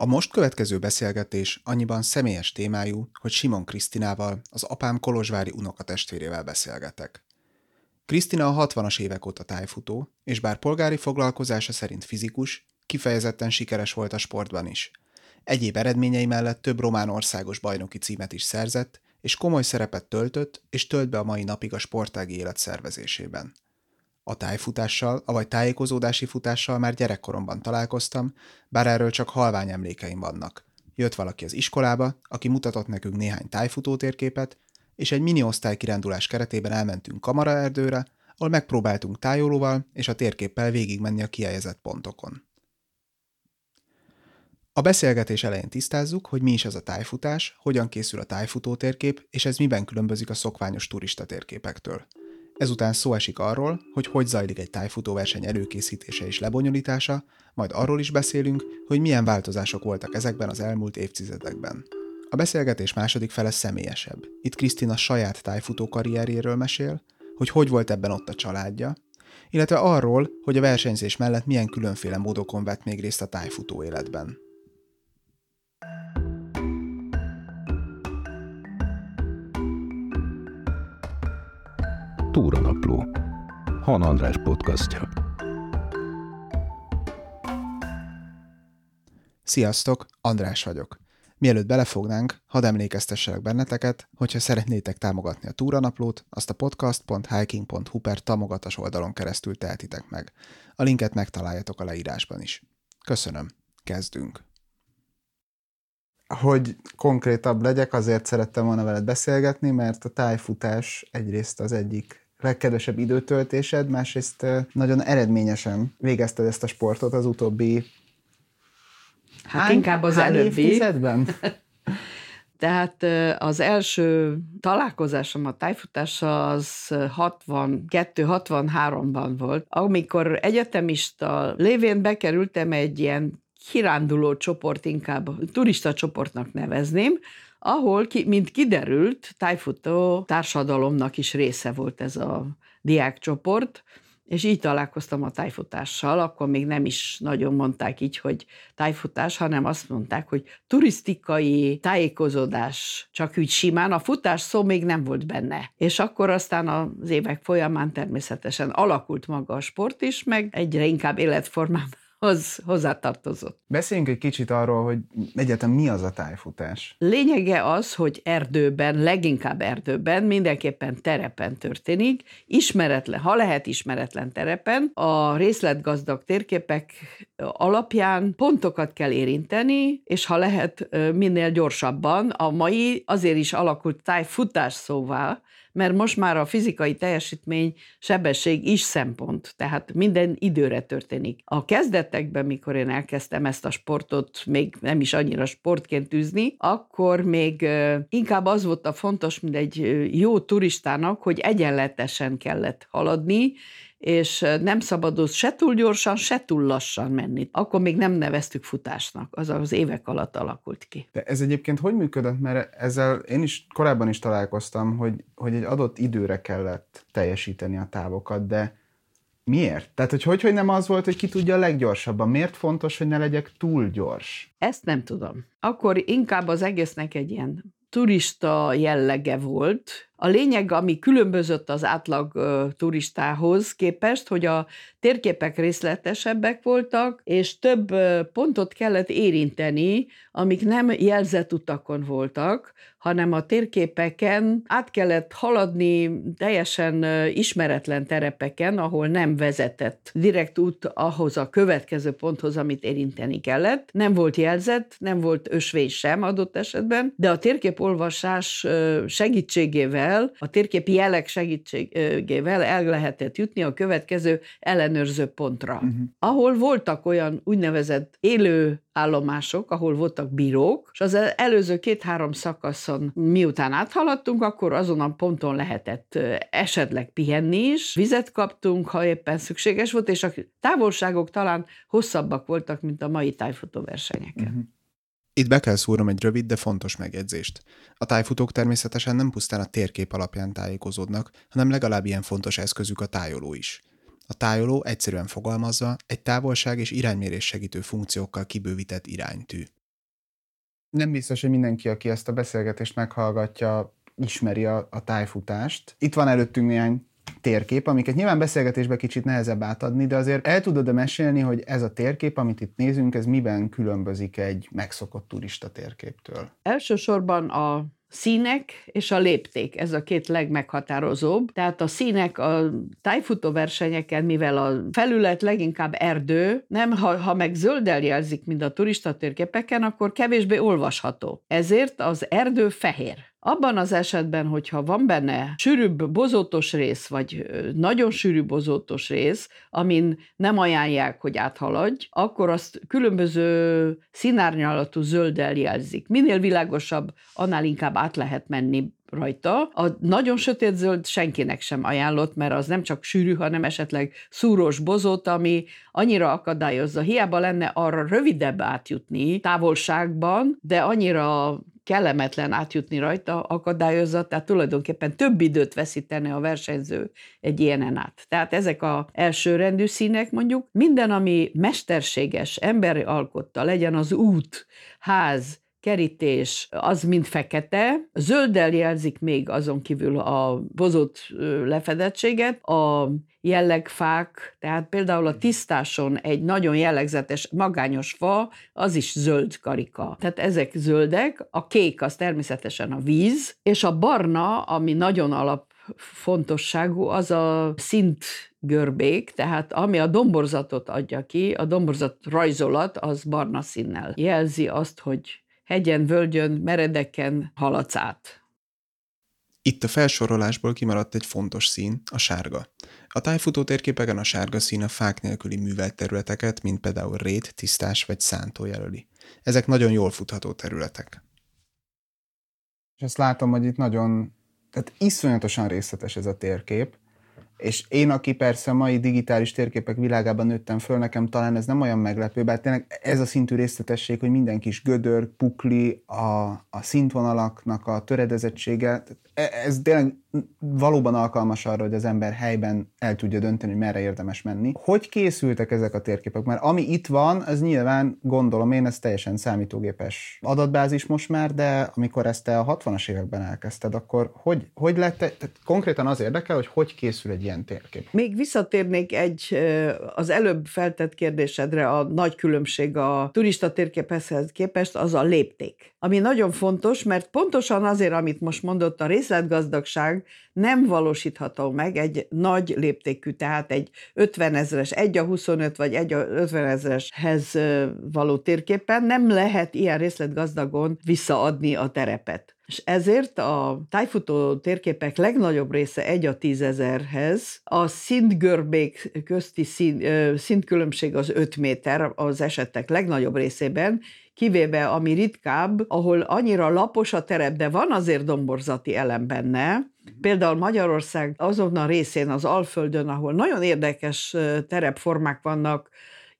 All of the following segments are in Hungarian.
A most következő beszélgetés annyiban személyes témájú, hogy Simon Krisztinával, az apám kolozsvári unokatestvérével beszélgetek. Krisztina a 60-as évek óta tájfutó, és bár polgári foglalkozása szerint fizikus, kifejezetten sikeres volt a sportban is. Egyéb eredményei mellett több román országos bajnoki címet is szerzett, és komoly szerepet töltött és tölt be a mai napig a sportági élet szervezésében. A tájfutással, avagy tájékozódási futással már gyerekkoromban találkoztam, bár erről csak halvány emlékeim vannak. Jött valaki az iskolába, aki mutatott nekünk néhány tájfutótérképet, és egy mini osztály keretében elmentünk kamaraerdőre, ahol megpróbáltunk tájolóval és a térképpel végigmenni a kiejezett pontokon. A beszélgetés elején tisztázzuk, hogy mi is ez a tájfutás, hogyan készül a tájfutó térkép, és ez miben különbözik a szokványos turista térképektől. Ezután szó esik arról, hogy hogy zajlik egy tájfutóverseny előkészítése és lebonyolítása, majd arról is beszélünk, hogy milyen változások voltak ezekben az elmúlt évtizedekben. A beszélgetés második fele személyesebb. Itt Krisztina saját tájfutó karrierjéről mesél, hogy hogy volt ebben ott a családja, illetve arról, hogy a versenyzés mellett milyen különféle módokon vett még részt a tájfutó életben. Túranapló. Han András podcastja. Sziasztok, András vagyok. Mielőtt belefognánk, hadd emlékeztesselek benneteket, hogyha szeretnétek támogatni a túranaplót, azt a podcast.hiking.hu per támogatás oldalon keresztül tehetitek meg. A linket megtaláljátok a leírásban is. Köszönöm. Kezdünk. Hogy konkrétabb legyek, azért szerettem volna veled beszélgetni, mert a tájfutás egyrészt az egyik legkedvesebb időtöltésed, másrészt nagyon eredményesen végezted ezt a sportot az utóbbi Hát hány, inkább az hány előbbi. Évtizedben? Tehát az első találkozásom a tájfutással az 62-63-ban volt, amikor egyetemista lévén bekerültem egy ilyen kiránduló csoport, inkább turista csoportnak nevezném, ahol, mint kiderült, tájfutó társadalomnak is része volt ez a diákcsoport, és így találkoztam a tájfutással, akkor még nem is nagyon mondták így, hogy tájfutás, hanem azt mondták, hogy turisztikai tájékozódás, csak úgy simán, a futás szó még nem volt benne. És akkor aztán az évek folyamán természetesen alakult maga a sport is, meg egyre inkább életformám hoz, hozzátartozott. Beszéljünk egy kicsit arról, hogy egyetem mi az a tájfutás. Lényege az, hogy erdőben, leginkább erdőben, mindenképpen terepen történik, ismeretlen, ha lehet ismeretlen terepen, a részletgazdag térképek alapján pontokat kell érinteni, és ha lehet minél gyorsabban, a mai azért is alakult tájfutás szóvá, mert most már a fizikai teljesítmény, sebesség is szempont, tehát minden időre történik. A kezdetekben, mikor én elkezdtem ezt a sportot, még nem is annyira sportként tűzni, akkor még inkább az volt a fontos, mint egy jó turistának, hogy egyenletesen kellett haladni, és nem szabadott se túl gyorsan, se túl lassan menni. Akkor még nem neveztük futásnak, az az évek alatt alakult ki. De ez egyébként hogy működött? Mert ezzel én is korábban is találkoztam, hogy, hogy egy adott időre kellett teljesíteni a távokat, de Miért? Tehát, hogy, hogy hogy nem az volt, hogy ki tudja a leggyorsabban? Miért fontos, hogy ne legyek túl gyors? Ezt nem tudom. Akkor inkább az egésznek egy ilyen turista jellege volt, a lényeg, ami különbözött az átlag turistához képest, hogy a térképek részletesebbek voltak, és több pontot kellett érinteni, amik nem jelzett utakon voltak, hanem a térképeken át kellett haladni teljesen ismeretlen terepeken, ahol nem vezetett direkt út ahhoz a következő ponthoz, amit érinteni kellett. Nem volt jelzett, nem volt ösvény sem adott esetben, de a térképolvasás segítségével segítségével, a térképi jelek segítségével el lehetett jutni a következő ellenőrző pontra, uh-huh. ahol voltak olyan úgynevezett élő állomások, ahol voltak bírók, és az előző két-három szakaszon miután áthaladtunk, akkor azon a ponton lehetett esetleg pihenni is, vizet kaptunk, ha éppen szükséges volt, és a távolságok talán hosszabbak voltak, mint a mai tájfutó versenyeken. Uh-huh. Itt be kell szúrnom egy rövid, de fontos megjegyzést. A tájfutók természetesen nem pusztán a térkép alapján tájékozódnak, hanem legalább ilyen fontos eszközük a tájoló is. A tájoló egyszerűen fogalmazva egy távolság és iránymérés segítő funkciókkal kibővített iránytű. Nem biztos, hogy mindenki, aki ezt a beszélgetést meghallgatja, ismeri a, a tájfutást. Itt van előttünk néhány térkép, amiket nyilván beszélgetésben kicsit nehezebb átadni, de azért el tudod mesélni, hogy ez a térkép, amit itt nézünk, ez miben különbözik egy megszokott turista térképtől? Elsősorban a színek és a lépték, ez a két legmeghatározóbb. Tehát a színek a tájfutó versenyeken, mivel a felület leginkább erdő, nem, ha, ha meg zölddel jelzik, mint a turista térképeken, akkor kevésbé olvasható. Ezért az erdő fehér. Abban az esetben, hogyha van benne sűrűbb bozótos rész, vagy nagyon sűrű bozótos rész, amin nem ajánlják, hogy áthaladj, akkor azt különböző színárnyalatú zölddel jelzik. Minél világosabb, annál inkább át lehet menni rajta. A nagyon sötét zöld senkinek sem ajánlott, mert az nem csak sűrű, hanem esetleg szúrós bozót, ami annyira akadályozza. Hiába lenne arra rövidebb átjutni távolságban, de annyira kellemetlen átjutni rajta, akadályozza, tehát tulajdonképpen több időt veszítene a versenyző egy ilyenen át. Tehát ezek a első rendű színek mondjuk, minden, ami mesterséges, emberi alkotta, legyen az út, ház, kerítés, az mind fekete, zölddel jelzik még azon kívül a bozott lefedettséget, a jellegfák, tehát például a tisztáson egy nagyon jellegzetes, magányos fa, az is zöld karika. Tehát ezek zöldek, a kék az természetesen a víz, és a barna, ami nagyon alap fontosságú, az a szint görbék, tehát ami a domborzatot adja ki, a domborzat rajzolat az barna színnel jelzi azt, hogy hegyen, völgyön, meredeken haladsz át. Itt a felsorolásból kimaradt egy fontos szín, a sárga. A tájfutó térképeken a sárga szín a fák nélküli művelt területeket, mint például rét, tisztás vagy szántó jelöli. Ezek nagyon jól futható területek. És ezt látom, hogy itt nagyon, tehát iszonyatosan részletes ez a térkép, és én, aki persze a mai digitális térképek világában nőttem föl, nekem talán ez nem olyan meglepő, bár tényleg ez a szintű részletesség, hogy minden kis gödör, pukli, a, a szintvonalaknak a töredezettsége, ez tényleg valóban alkalmas arra, hogy az ember helyben el tudja dönteni, hogy merre érdemes menni. Hogy készültek ezek a térképek? Mert ami itt van, az nyilván, gondolom én, ez teljesen számítógépes adatbázis most már, de amikor ezt te a 60-as években elkezdted, akkor hogy, hogy lett, tehát konkrétan az érdekel, hogy hogy készül egy ilyen térkép? Még visszatérnék egy az előbb feltett kérdésedre, a nagy különbség a turista térképhez képest, az a lépték. Ami nagyon fontos, mert pontosan azért, amit most mondott, a részletgazdagság, nem valósítható meg egy nagy léptékű, tehát egy 50 ezeres, egy a 25 vagy egy a 50 ezereshez való térképen nem lehet ilyen részletgazdagon visszaadni a terepet. És ezért a tájfutó térképek legnagyobb része egy a tízezerhez, a szintgörbék közti szint, szintkülönbség az 5 méter az esetek legnagyobb részében, kivéve ami ritkább, ahol annyira lapos a terep, de van azért domborzati elem benne, Például Magyarország azon a részén, az Alföldön, ahol nagyon érdekes terepformák vannak,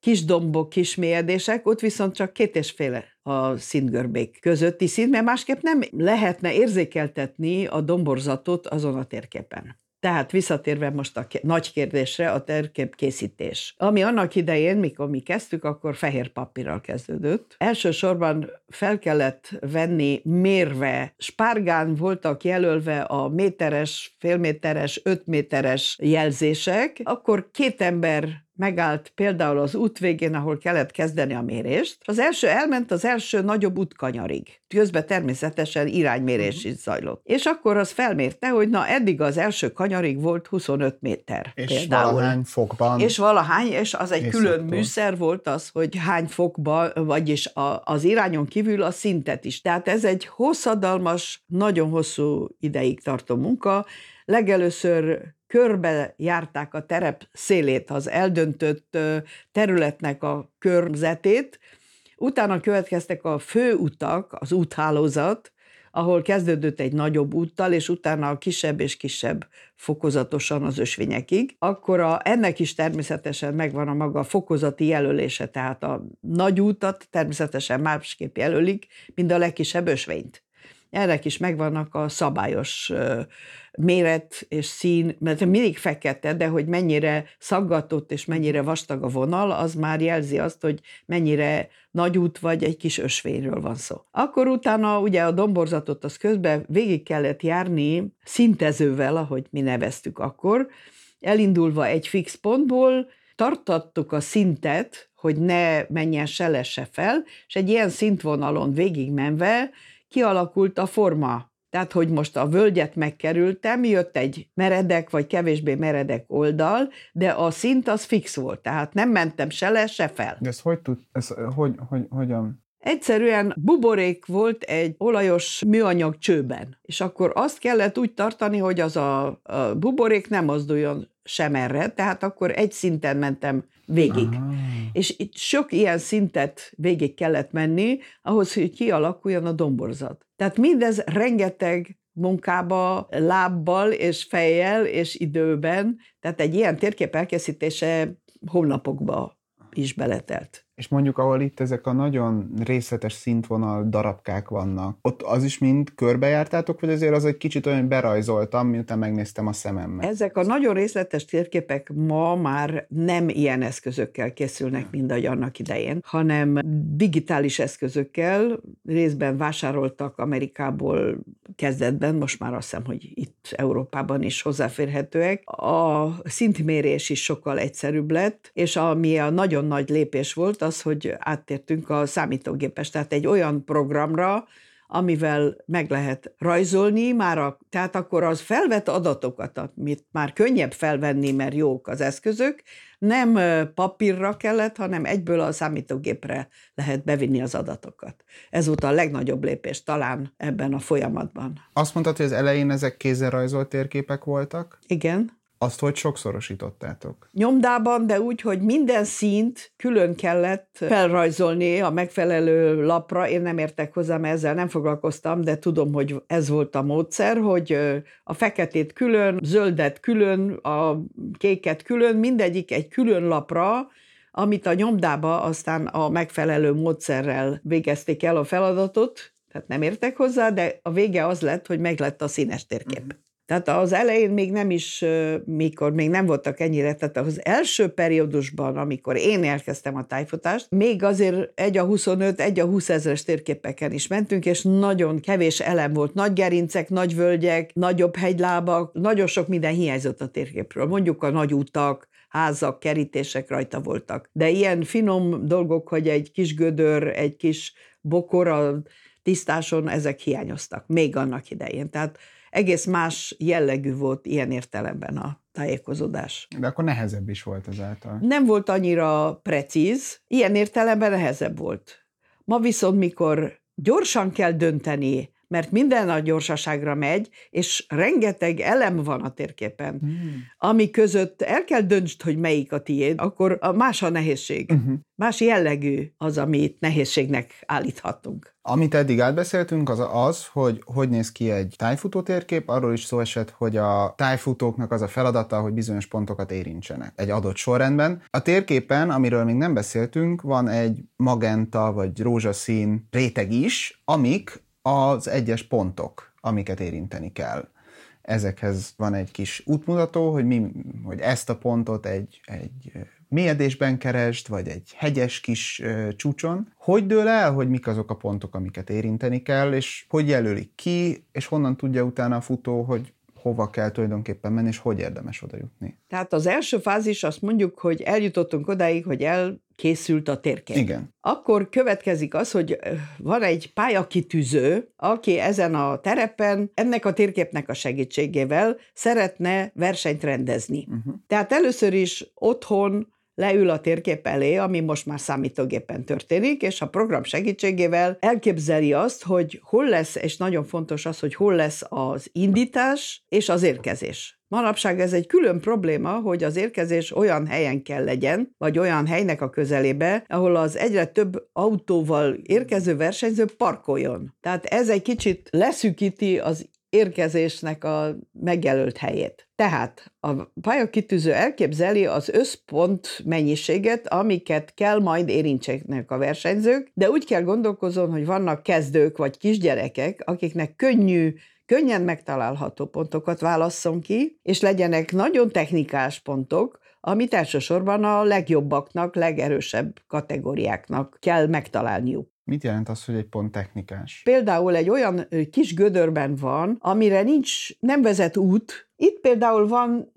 kis dombok, kis mélyedések, ott viszont csak két és fél a szintgörbék közötti szint, mert másképp nem lehetne érzékeltetni a domborzatot azon a térképen. Tehát visszatérve most a nagy kérdésre, a terkép készítés. Ami annak idején, mikor mi kezdtük, akkor fehér papírral kezdődött. Elsősorban fel kellett venni mérve, spárgán voltak jelölve a méteres, félméteres, ötméteres jelzések, akkor két ember megállt például az út végén, ahol kellett kezdeni a mérést. Az első elment az első nagyobb útkanyarig. Közben természetesen iránymérés uh-huh. is zajlott. És akkor az felmérte, hogy na eddig az első kanyarig volt 25 méter. És például. valahány fokban. És valahány, és az egy külön műszer volt az, hogy hány fokban, vagyis a, az irányon kívül a szintet is. Tehát ez egy hosszadalmas, nagyon hosszú ideig tartó munka. Legelőször körbe járták a terep szélét, az eldöntött területnek a körzetét, utána következtek a főutak, az úthálózat, ahol kezdődött egy nagyobb úttal, és utána a kisebb és kisebb fokozatosan az ösvényekig, akkor a, ennek is természetesen megvan a maga fokozati jelölése, tehát a nagy útat természetesen másképp jelölik, mint a legkisebb ösvényt. Ennek is megvannak a szabályos méret és szín, mert mindig fekete, de hogy mennyire szaggatott és mennyire vastag a vonal, az már jelzi azt, hogy mennyire nagy út vagy egy kis ösvényről van szó. Akkor utána ugye a domborzatot az közben végig kellett járni szintezővel, ahogy mi neveztük akkor, elindulva egy fix pontból, tartattuk a szintet, hogy ne menjen se le fel, és egy ilyen szintvonalon végigmenve kialakult a forma. Tehát, hogy most a völgyet megkerültem, jött egy meredek vagy kevésbé meredek oldal, de a szint az fix volt, tehát nem mentem se le, se fel. De ez hogy tud, ez hogy, hogy, hogyan? Egyszerűen buborék volt egy olajos műanyag csőben, és akkor azt kellett úgy tartani, hogy az a, a buborék nem mozduljon sem erre, tehát akkor egy szinten mentem végig. Aha. És itt sok ilyen szintet végig kellett menni, ahhoz, hogy kialakuljon a domborzat. Tehát mindez rengeteg munkába, lábbal és fejjel és időben, tehát egy ilyen térkép elkészítése hónapokba is beletelt. És mondjuk, ahol itt ezek a nagyon részletes szintvonal darabkák vannak, ott az is mind körbejártátok, vagy azért az egy kicsit olyan berajzoltam, miután megnéztem a szememmel? Ezek a nagyon részletes térképek ma már nem ilyen eszközökkel készülnek, mint ahogy annak idején, hanem digitális eszközökkel, részben vásároltak Amerikából kezdetben, most már azt hiszem, hogy itt Európában is hozzáférhetőek. A szintmérés is sokkal egyszerűbb lett, és ami a nagyon nagy lépés volt, az, hogy áttértünk a számítógépes, tehát egy olyan programra, amivel meg lehet rajzolni, már a, tehát akkor az felvett adatokat, amit már könnyebb felvenni, mert jók az eszközök, nem papírra kellett, hanem egyből a számítógépre lehet bevinni az adatokat. Ez volt a legnagyobb lépés talán ebben a folyamatban. Azt mondtad, hogy az elején ezek kézzel rajzolt térképek voltak? Igen. Azt hogy sokszorosítottátok? Nyomdában, de úgy, hogy minden színt külön kellett felrajzolni a megfelelő lapra. Én nem értek hozzá, mert ezzel nem foglalkoztam, de tudom, hogy ez volt a módszer, hogy a feketét külön, zöldet külön, a kéket külön, mindegyik egy külön lapra, amit a nyomdába aztán a megfelelő módszerrel végezték el a feladatot, tehát nem értek hozzá, de a vége az lett, hogy meg lett a színes térkép. Mm. Tehát az elején még nem is, mikor még nem voltak ennyire, tehát az első periódusban, amikor én elkezdtem a tájfutást, még azért egy a 25, egy a 20 ezres térképeken is mentünk, és nagyon kevés elem volt. Nagy gerincek, nagy völgyek, nagyobb hegylábak, nagyon sok minden hiányzott a térképről. Mondjuk a nagy utak, házak, kerítések rajta voltak. De ilyen finom dolgok, hogy egy kis gödör, egy kis bokor a tisztáson, ezek hiányoztak, még annak idején. Tehát egész más jellegű volt ilyen értelemben a tájékozódás. De akkor nehezebb is volt ezáltal. Nem volt annyira precíz, ilyen értelemben nehezebb volt. Ma viszont, mikor gyorsan kell dönteni, mert minden a gyorsaságra megy, és rengeteg elem van a térképen, hmm. ami között el kell döntsd, hogy melyik a tiéd, akkor a más a nehézség. Uh-huh. Más jellegű az, amit nehézségnek állíthatunk. Amit eddig átbeszéltünk, az az, hogy hogy néz ki egy tájfutó térkép, arról is szó esett, hogy a tájfutóknak az a feladata, hogy bizonyos pontokat érintsenek egy adott sorrendben. A térképen, amiről még nem beszéltünk, van egy magenta vagy rózsaszín réteg is, amik az egyes pontok, amiket érinteni kell. Ezekhez van egy kis útmutató, hogy, mi, hogy ezt a pontot egy, egy mélyedésben kerest, vagy egy hegyes kis ö, csúcson. Hogy dől el, hogy mik azok a pontok, amiket érinteni kell, és hogy jelölik ki, és honnan tudja utána a futó, hogy hova kell tulajdonképpen menni, és hogy érdemes oda jutni. Tehát az első fázis azt mondjuk, hogy eljutottunk odáig, hogy elkészült a térkép. Igen. Akkor következik az, hogy van egy pályakitűző, aki ezen a terepen ennek a térképnek a segítségével szeretne versenyt rendezni. Uh-huh. Tehát először is otthon leül a térkép elé, ami most már számítógépen történik, és a program segítségével elképzeli azt, hogy hol lesz, és nagyon fontos az, hogy hol lesz az indítás és az érkezés. Manapság ez egy külön probléma, hogy az érkezés olyan helyen kell legyen, vagy olyan helynek a közelébe, ahol az egyre több autóval érkező versenyző parkoljon. Tehát ez egy kicsit leszűkíti az érkezésnek a megjelölt helyét. Tehát a pályakitűző elképzeli az összpont mennyiséget, amiket kell majd érintsenek a versenyzők, de úgy kell gondolkozon, hogy vannak kezdők vagy kisgyerekek, akiknek könnyű könnyen megtalálható pontokat válasszon ki, és legyenek nagyon technikás pontok, amit elsősorban a legjobbaknak, legerősebb kategóriáknak kell megtalálniuk. Mit jelent az, hogy egy pont technikás? Például egy olyan kis gödörben van, amire nincs, nem vezet út. Itt például van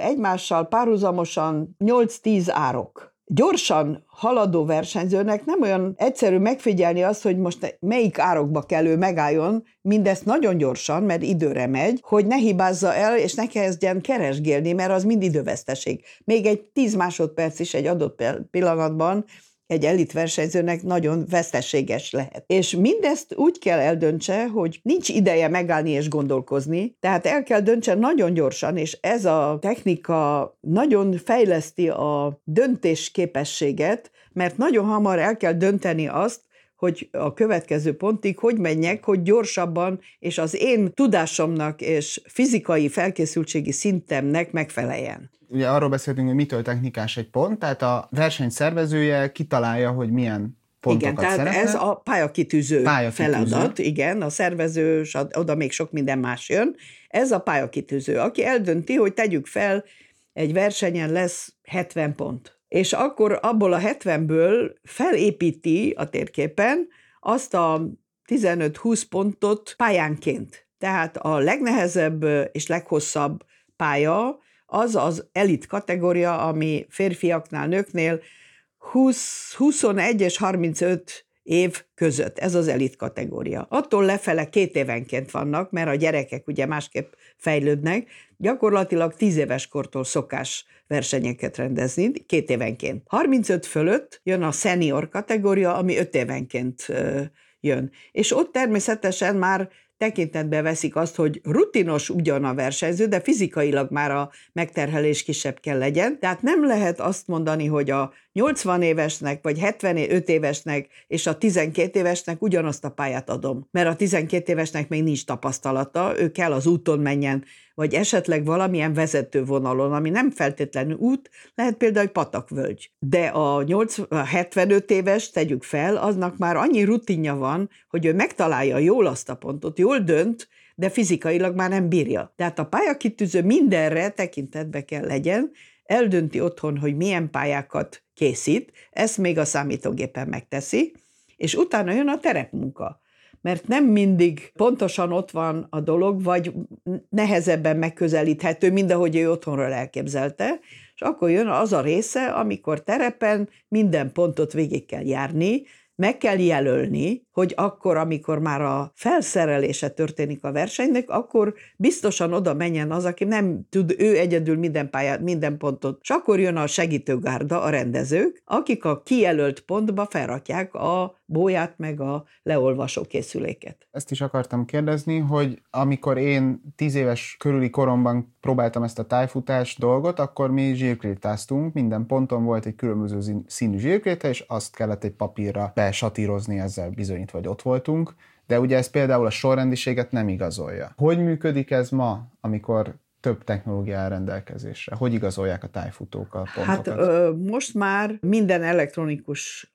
egymással párhuzamosan 8-10 árok gyorsan haladó versenyzőnek nem olyan egyszerű megfigyelni azt, hogy most melyik árokba kell ő megálljon, mindezt nagyon gyorsan, mert időre megy, hogy ne hibázza el, és ne kezdjen keresgélni, mert az mind időveszteség. Még egy tíz másodperc is egy adott pillanatban egy elit versenyzőnek nagyon veszteséges lehet. És mindezt úgy kell eldöntse, hogy nincs ideje megállni és gondolkozni, tehát el kell döntse nagyon gyorsan, és ez a technika nagyon fejleszti a döntésképességet, mert nagyon hamar el kell dönteni azt, hogy a következő pontig hogy menjek, hogy gyorsabban és az én tudásomnak és fizikai felkészültségi szintemnek megfeleljen ugye arról beszéltünk, hogy mitől technikás egy pont, tehát a verseny szervezője kitalálja, hogy milyen pontokat Igen, tehát szeretne. ez a pályakitűző, pályakitűző feladat, igen, a szervező, oda még sok minden más jön. Ez a pályakitűző, aki eldönti, hogy tegyük fel, egy versenyen lesz 70 pont. És akkor abból a 70-ből felépíti a térképen azt a 15-20 pontot pályánként. Tehát a legnehezebb és leghosszabb pálya az az elit kategória, ami férfiaknál, nőknél 20, 21 és 35 év között. Ez az elit kategória. Attól lefele két évenként vannak, mert a gyerekek ugye másképp fejlődnek. Gyakorlatilag tíz éves kortól szokás versenyeket rendezni, két évenként. 35 fölött jön a senior kategória, ami öt évenként jön. És ott természetesen már tekintetbe veszik azt, hogy rutinos ugyan a versenyző, de fizikailag már a megterhelés kisebb kell legyen. Tehát nem lehet azt mondani, hogy a 80 évesnek, vagy 75 évesnek és a 12 évesnek ugyanazt a pályát adom. Mert a 12 évesnek még nincs tapasztalata, ő kell az úton menjen, vagy esetleg valamilyen vezetővonalon, ami nem feltétlenül út, lehet például egy patakvölgy. De a, 8, a 75 éves, tegyük fel, aznak már annyi rutinja van, hogy ő megtalálja jól azt a pontot, jól dönt, de fizikailag már nem bírja. Tehát a pályakitűző mindenre tekintetbe kell legyen, eldönti otthon, hogy milyen pályákat készít, ezt még a számítógépen megteszi, és utána jön a terepmunka. Mert nem mindig pontosan ott van a dolog, vagy nehezebben megközelíthető, mint ahogy ő otthonról elképzelte, és akkor jön az a része, amikor terepen minden pontot végig kell járni, meg kell jelölni, hogy akkor, amikor már a felszerelése történik a versenynek, akkor biztosan oda menjen az, aki nem tud ő egyedül minden pályát, minden pontot. És akkor jön a segítőgárda, a rendezők, akik a kijelölt pontba felrakják a bóját, meg a leolvasó készüléket. Ezt is akartam kérdezni, hogy amikor én tíz éves körüli koromban próbáltam ezt a tájfutás dolgot, akkor mi zsírkrétáztunk, minden ponton volt egy különböző színű zsírkréta, és azt kellett egy papírra besatírozni, ezzel bizonyítva, hogy ott voltunk, de ugye ez például a sorrendiséget nem igazolja. Hogy működik ez ma, amikor több technológia rendelkezésre? Hogy igazolják a tájfutók a pontokat? Hát ö, most már minden elektronikus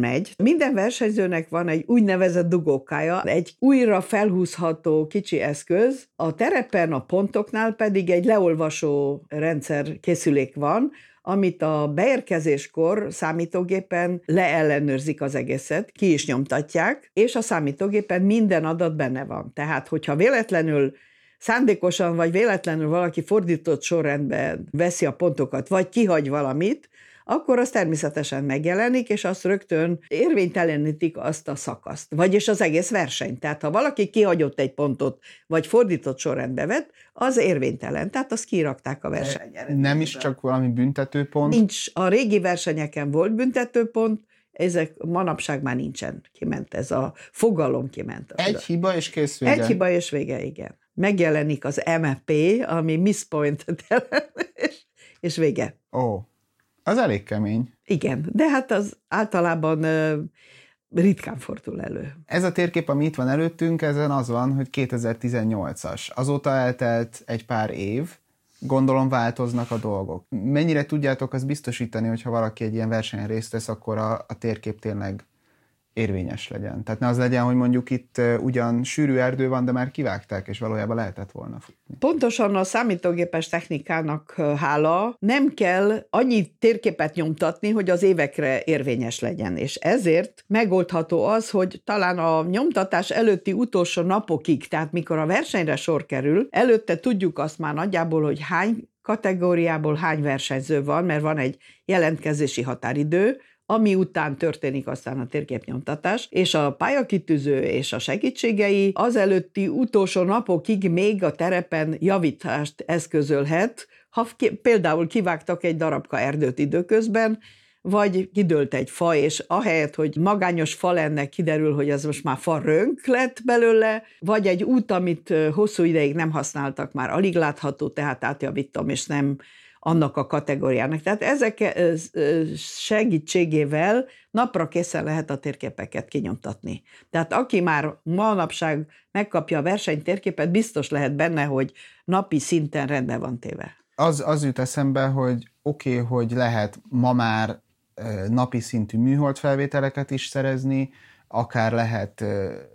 megy. Minden versenyzőnek van egy úgynevezett dugókája, egy újra felhúzható kicsi eszköz, a terepen, a pontoknál pedig egy leolvasó rendszer készülék van, amit a beérkezéskor számítógépen leellenőrzik az egészet, ki is nyomtatják, és a számítógépen minden adat benne van. Tehát, hogyha véletlenül szándékosan vagy véletlenül valaki fordított sorrendben veszi a pontokat, vagy kihagy valamit, akkor az természetesen megjelenik, és azt rögtön érvénytelenítik azt a szakaszt, vagyis az egész versenyt. Tehát ha valaki kihagyott egy pontot, vagy fordított sorrendbe vett, az érvénytelen, tehát azt kirakták a versenyre. Nem is csak valami büntetőpont? Nincs. A régi versenyeken volt büntetőpont, ezek manapság már nincsen, kiment ez a fogalom, kiment. Egy hiba és kész vége. Egy hiba és vége, igen. Megjelenik az MP, ami miss point és, és vége. Ó. Az elég kemény. Igen, de hát az általában ritkán fordul elő. Ez a térkép, ami itt van előttünk, ezen az van, hogy 2018-as. Azóta eltelt egy pár év, gondolom változnak a dolgok. Mennyire tudjátok azt biztosítani, hogyha valaki egy ilyen versenyen részt vesz, akkor a, a térkép tényleg érvényes legyen. Tehát ne az legyen, hogy mondjuk itt ugyan sűrű erdő van, de már kivágták, és valójában lehetett volna futni. Pontosan a számítógépes technikának hála nem kell annyi térképet nyomtatni, hogy az évekre érvényes legyen. És ezért megoldható az, hogy talán a nyomtatás előtti utolsó napokig, tehát mikor a versenyre sor kerül, előtte tudjuk azt már nagyjából, hogy hány kategóriából hány versenyző van, mert van egy jelentkezési határidő, ami után történik aztán a térképnyomtatás, és a pályakitűző és a segítségei az előtti utolsó napokig még a terepen javítást eszközölhet, ha például kivágtak egy darabka erdőt időközben, vagy kidőlt egy fa, és ahelyett, hogy magányos fa lenne, kiderül, hogy ez most már fa rönk lett belőle, vagy egy út, amit hosszú ideig nem használtak, már alig látható, tehát átjavítom, és nem annak a kategóriának. Tehát ezek segítségével napra készen lehet a térképeket kinyomtatni. Tehát aki már manapság megkapja a versenytérképet, biztos lehet benne, hogy napi szinten rendben van téve. Az, az jut eszembe, hogy oké, okay, hogy lehet ma már napi szintű műhold felvételeket is szerezni, akár lehet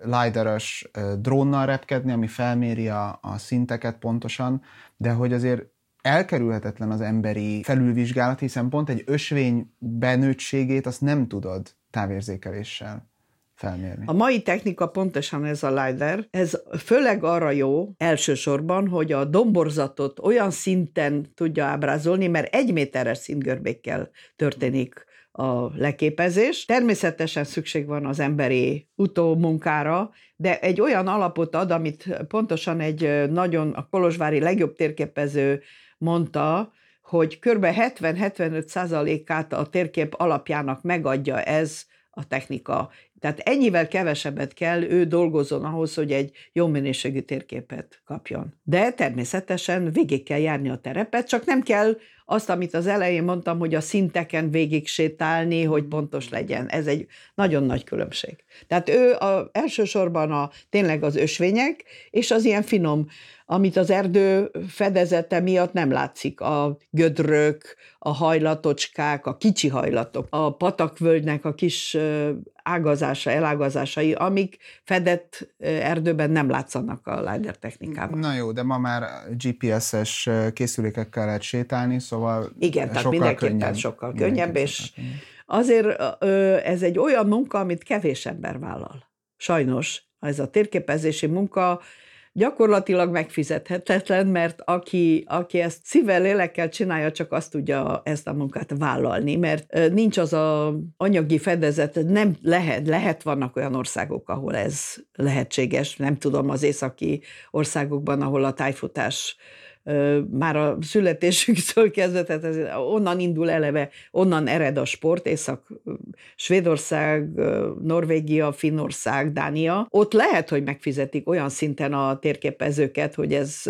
LiDAR-os drónnal repkedni, ami felméri a, a szinteket pontosan, de hogy azért elkerülhetetlen az emberi felülvizsgálat, hiszen pont egy ösvény benőttségét azt nem tudod távérzékeléssel felmérni. A mai technika pontosan ez a LiDAR, ez főleg arra jó elsősorban, hogy a domborzatot olyan szinten tudja ábrázolni, mert egy méteres szintgörbékkel történik a leképezés. Természetesen szükség van az emberi utómunkára, de egy olyan alapot ad, amit pontosan egy nagyon a Kolozsvári legjobb térképező mondta, hogy kb. 70-75 százalékát a térkép alapjának megadja ez a technika. Tehát ennyivel kevesebbet kell ő dolgozzon ahhoz, hogy egy jó minőségű térképet kapjon. De természetesen végig kell járni a terepet, csak nem kell azt, amit az elején mondtam, hogy a szinteken végig sétálni, hogy pontos legyen. Ez egy nagyon nagy különbség. Tehát ő a, elsősorban a, tényleg az ösvények, és az ilyen finom amit az erdő fedezete miatt nem látszik. A gödrök, a hajlatocskák, a kicsi hajlatok, a patakvölgynek a kis ágazása, elágazásai, amik fedett erdőben nem látszanak a LiDAR technikában. Na jó, de ma már GPS-es készülékekkel lehet sétálni, szóval Igen, tehát mindenképpen könnyebb. sokkal könnyebb, és sokkal könnyebb. azért ez egy olyan munka, amit kevés ember vállal. Sajnos ez a térképezési munka gyakorlatilag megfizethetetlen, mert aki, aki ezt szívvel, lélekkel csinálja, csak azt tudja ezt a munkát vállalni, mert nincs az a anyagi fedezet, nem lehet, lehet vannak olyan országok, ahol ez lehetséges, nem tudom, az északi országokban, ahol a tájfutás már a születésüktől kezdve, tehát ez, onnan indul eleve, onnan ered a sport, Észak, Svédország, Norvégia, Finnország, Dánia. Ott lehet, hogy megfizetik olyan szinten a térképezőket, hogy ez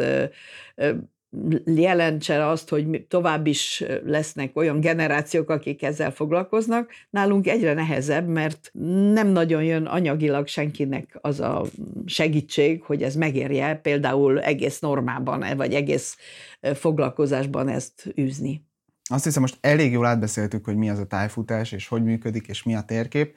jelentse azt, hogy tovább is lesznek olyan generációk, akik ezzel foglalkoznak. Nálunk egyre nehezebb, mert nem nagyon jön anyagilag senkinek az a segítség, hogy ez megérje például egész normában, vagy egész foglalkozásban ezt űzni. Azt hiszem, most elég jól átbeszéltük, hogy mi az a tájfutás, és hogy működik, és mi a térkép.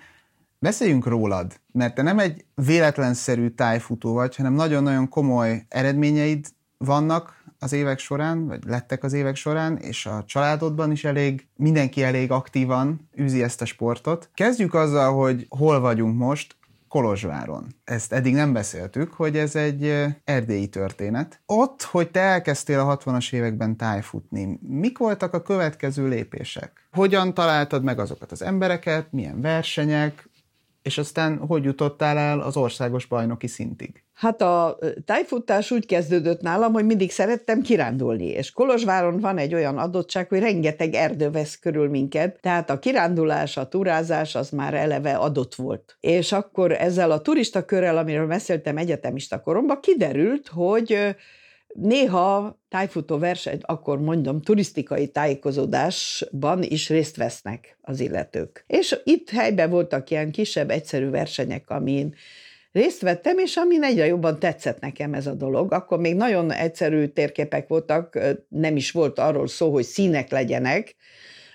Beszéljünk rólad, mert te nem egy véletlenszerű tájfutó vagy, hanem nagyon-nagyon komoly eredményeid vannak, az évek során, vagy lettek az évek során, és a családodban is elég, mindenki elég aktívan űzi ezt a sportot. Kezdjük azzal, hogy hol vagyunk most, Kolozsváron. Ezt eddig nem beszéltük, hogy ez egy erdélyi történet. Ott, hogy te elkezdtél a 60-as években tájfutni, mik voltak a következő lépések? Hogyan találtad meg azokat az embereket, milyen versenyek, és aztán hogy jutottál el az országos bajnoki szintig? Hát a tájfutás úgy kezdődött nálam, hogy mindig szerettem kirándulni, és Kolozsváron van egy olyan adottság, hogy rengeteg erdő vesz körül minket, tehát a kirándulás, a turázás az már eleve adott volt. És akkor ezzel a turista körrel, amiről beszéltem egyetemista koromban, kiderült, hogy néha tájfutó verseny, akkor mondom, turisztikai tájékozódásban is részt vesznek az illetők. És itt helyben voltak ilyen kisebb, egyszerű versenyek, amin részt vettem, és amin egyre jobban tetszett nekem ez a dolog. Akkor még nagyon egyszerű térképek voltak, nem is volt arról szó, hogy színek legyenek,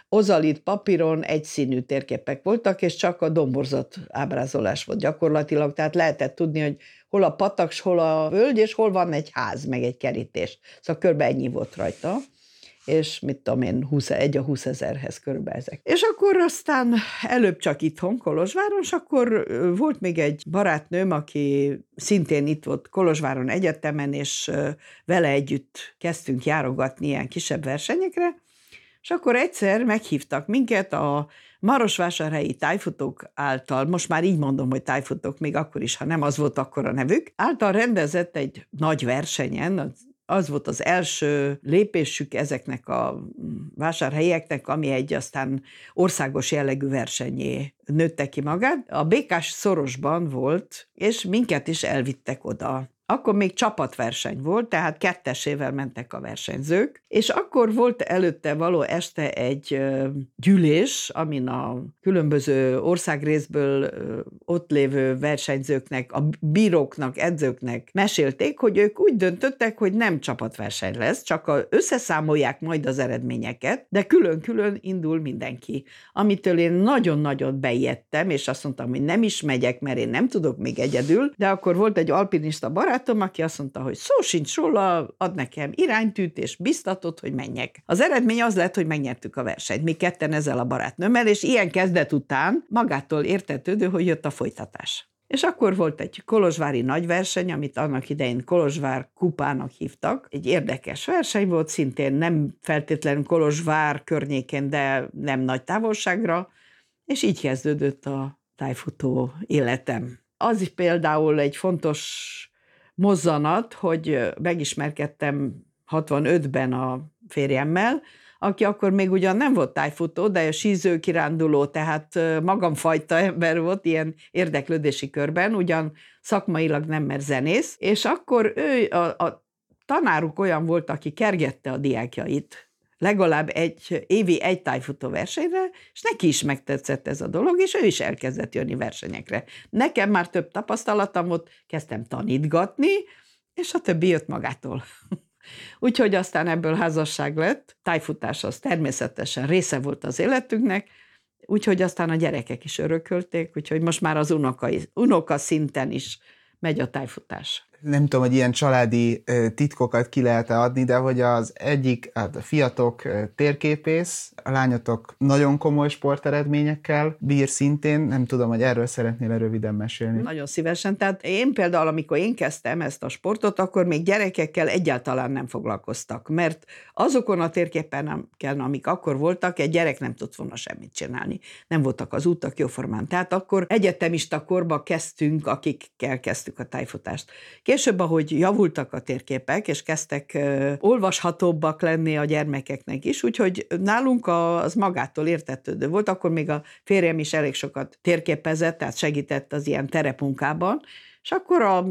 ozalit papíron egyszínű térképek voltak, és csak a domborzat ábrázolás volt gyakorlatilag, tehát lehetett tudni, hogy hol a pataks, hol a völgy, és hol van egy ház, meg egy kerítés. Szóval körbe ennyi volt rajta és mit tudom én, 20, egy a 20 ezerhez körülbelül ezek. És akkor aztán előbb csak itthon, Kolozsváron, és akkor volt még egy barátnőm, aki szintén itt volt Kolozsváron egyetemen, és vele együtt kezdtünk járogatni ilyen kisebb versenyekre, és akkor egyszer meghívtak minket a Marosvásárhelyi tájfutók által, most már így mondom, hogy tájfutók, még akkor is, ha nem az volt akkor a nevük, által rendezett egy nagy versenyen, az volt az első lépésük ezeknek a vásárhelyeknek, ami egy aztán országos jellegű versenyé nőtte ki magát. A békás szorosban volt, és minket is elvittek oda akkor még csapatverseny volt, tehát kettesével mentek a versenyzők, és akkor volt előtte való este egy gyűlés, amin a különböző országrészből ott lévő versenyzőknek, a bíróknak, edzőknek mesélték, hogy ők úgy döntöttek, hogy nem csapatverseny lesz, csak a, összeszámolják majd az eredményeket, de külön-külön indul mindenki. Amitől én nagyon-nagyon beijedtem, és azt mondtam, hogy nem is megyek, mert én nem tudok még egyedül, de akkor volt egy alpinista barát, barátom, aki azt mondta, hogy szó sincs róla, ad nekem iránytűt és biztatott, hogy menjek. Az eredmény az lett, hogy megnyertük a versenyt, mi ketten ezzel a barátnőmmel, és ilyen kezdet után magától értetődő, hogy jött a folytatás. És akkor volt egy kolozsvári nagyverseny, amit annak idején Kolozsvár kupának hívtak. Egy érdekes verseny volt, szintén nem feltétlenül Kolozsvár környéken, de nem nagy távolságra, és így kezdődött a tájfutó életem. Az is például egy fontos mozzanat, hogy megismerkedtem 65-ben a férjemmel, aki akkor még ugyan nem volt tájfutó, de a síző kiránduló, tehát magamfajta ember volt ilyen érdeklődési körben, ugyan szakmailag nem, mert zenész, és akkor ő, a, a tanáruk olyan volt, aki kergette a diákjait, legalább egy évi egy tájfutó versenyre, és neki is megtetszett ez a dolog, és ő is elkezdett jönni versenyekre. Nekem már több tapasztalatom volt, kezdtem tanítgatni, és a többi jött magától. Úgyhogy aztán ebből házasság lett, tájfutás az természetesen része volt az életünknek, úgyhogy aztán a gyerekek is örökölték, úgyhogy most már az unoka, unoka szinten is megy a tájfutás nem tudom, hogy ilyen családi titkokat ki lehet -e adni, de hogy az egyik, hát a fiatok térképész, a lányotok nagyon komoly sporteredményekkel bír szintén, nem tudom, hogy erről szeretnél röviden mesélni. Nagyon szívesen, tehát én például, amikor én kezdtem ezt a sportot, akkor még gyerekekkel egyáltalán nem foglalkoztak, mert azokon a térképen, amik akkor voltak, egy gyerek nem tudott volna semmit csinálni. Nem voltak az útak jóformán. Tehát akkor egyetemista korba kezdtünk, akikkel kezdtük a tájfutást. Később, ahogy javultak a térképek, és kezdtek olvashatóbbak lenni a gyermekeknek is, úgyhogy nálunk az magától értetődő volt, akkor még a férjem is elég sokat térképezett, tehát segített az ilyen terepunkában, és akkor a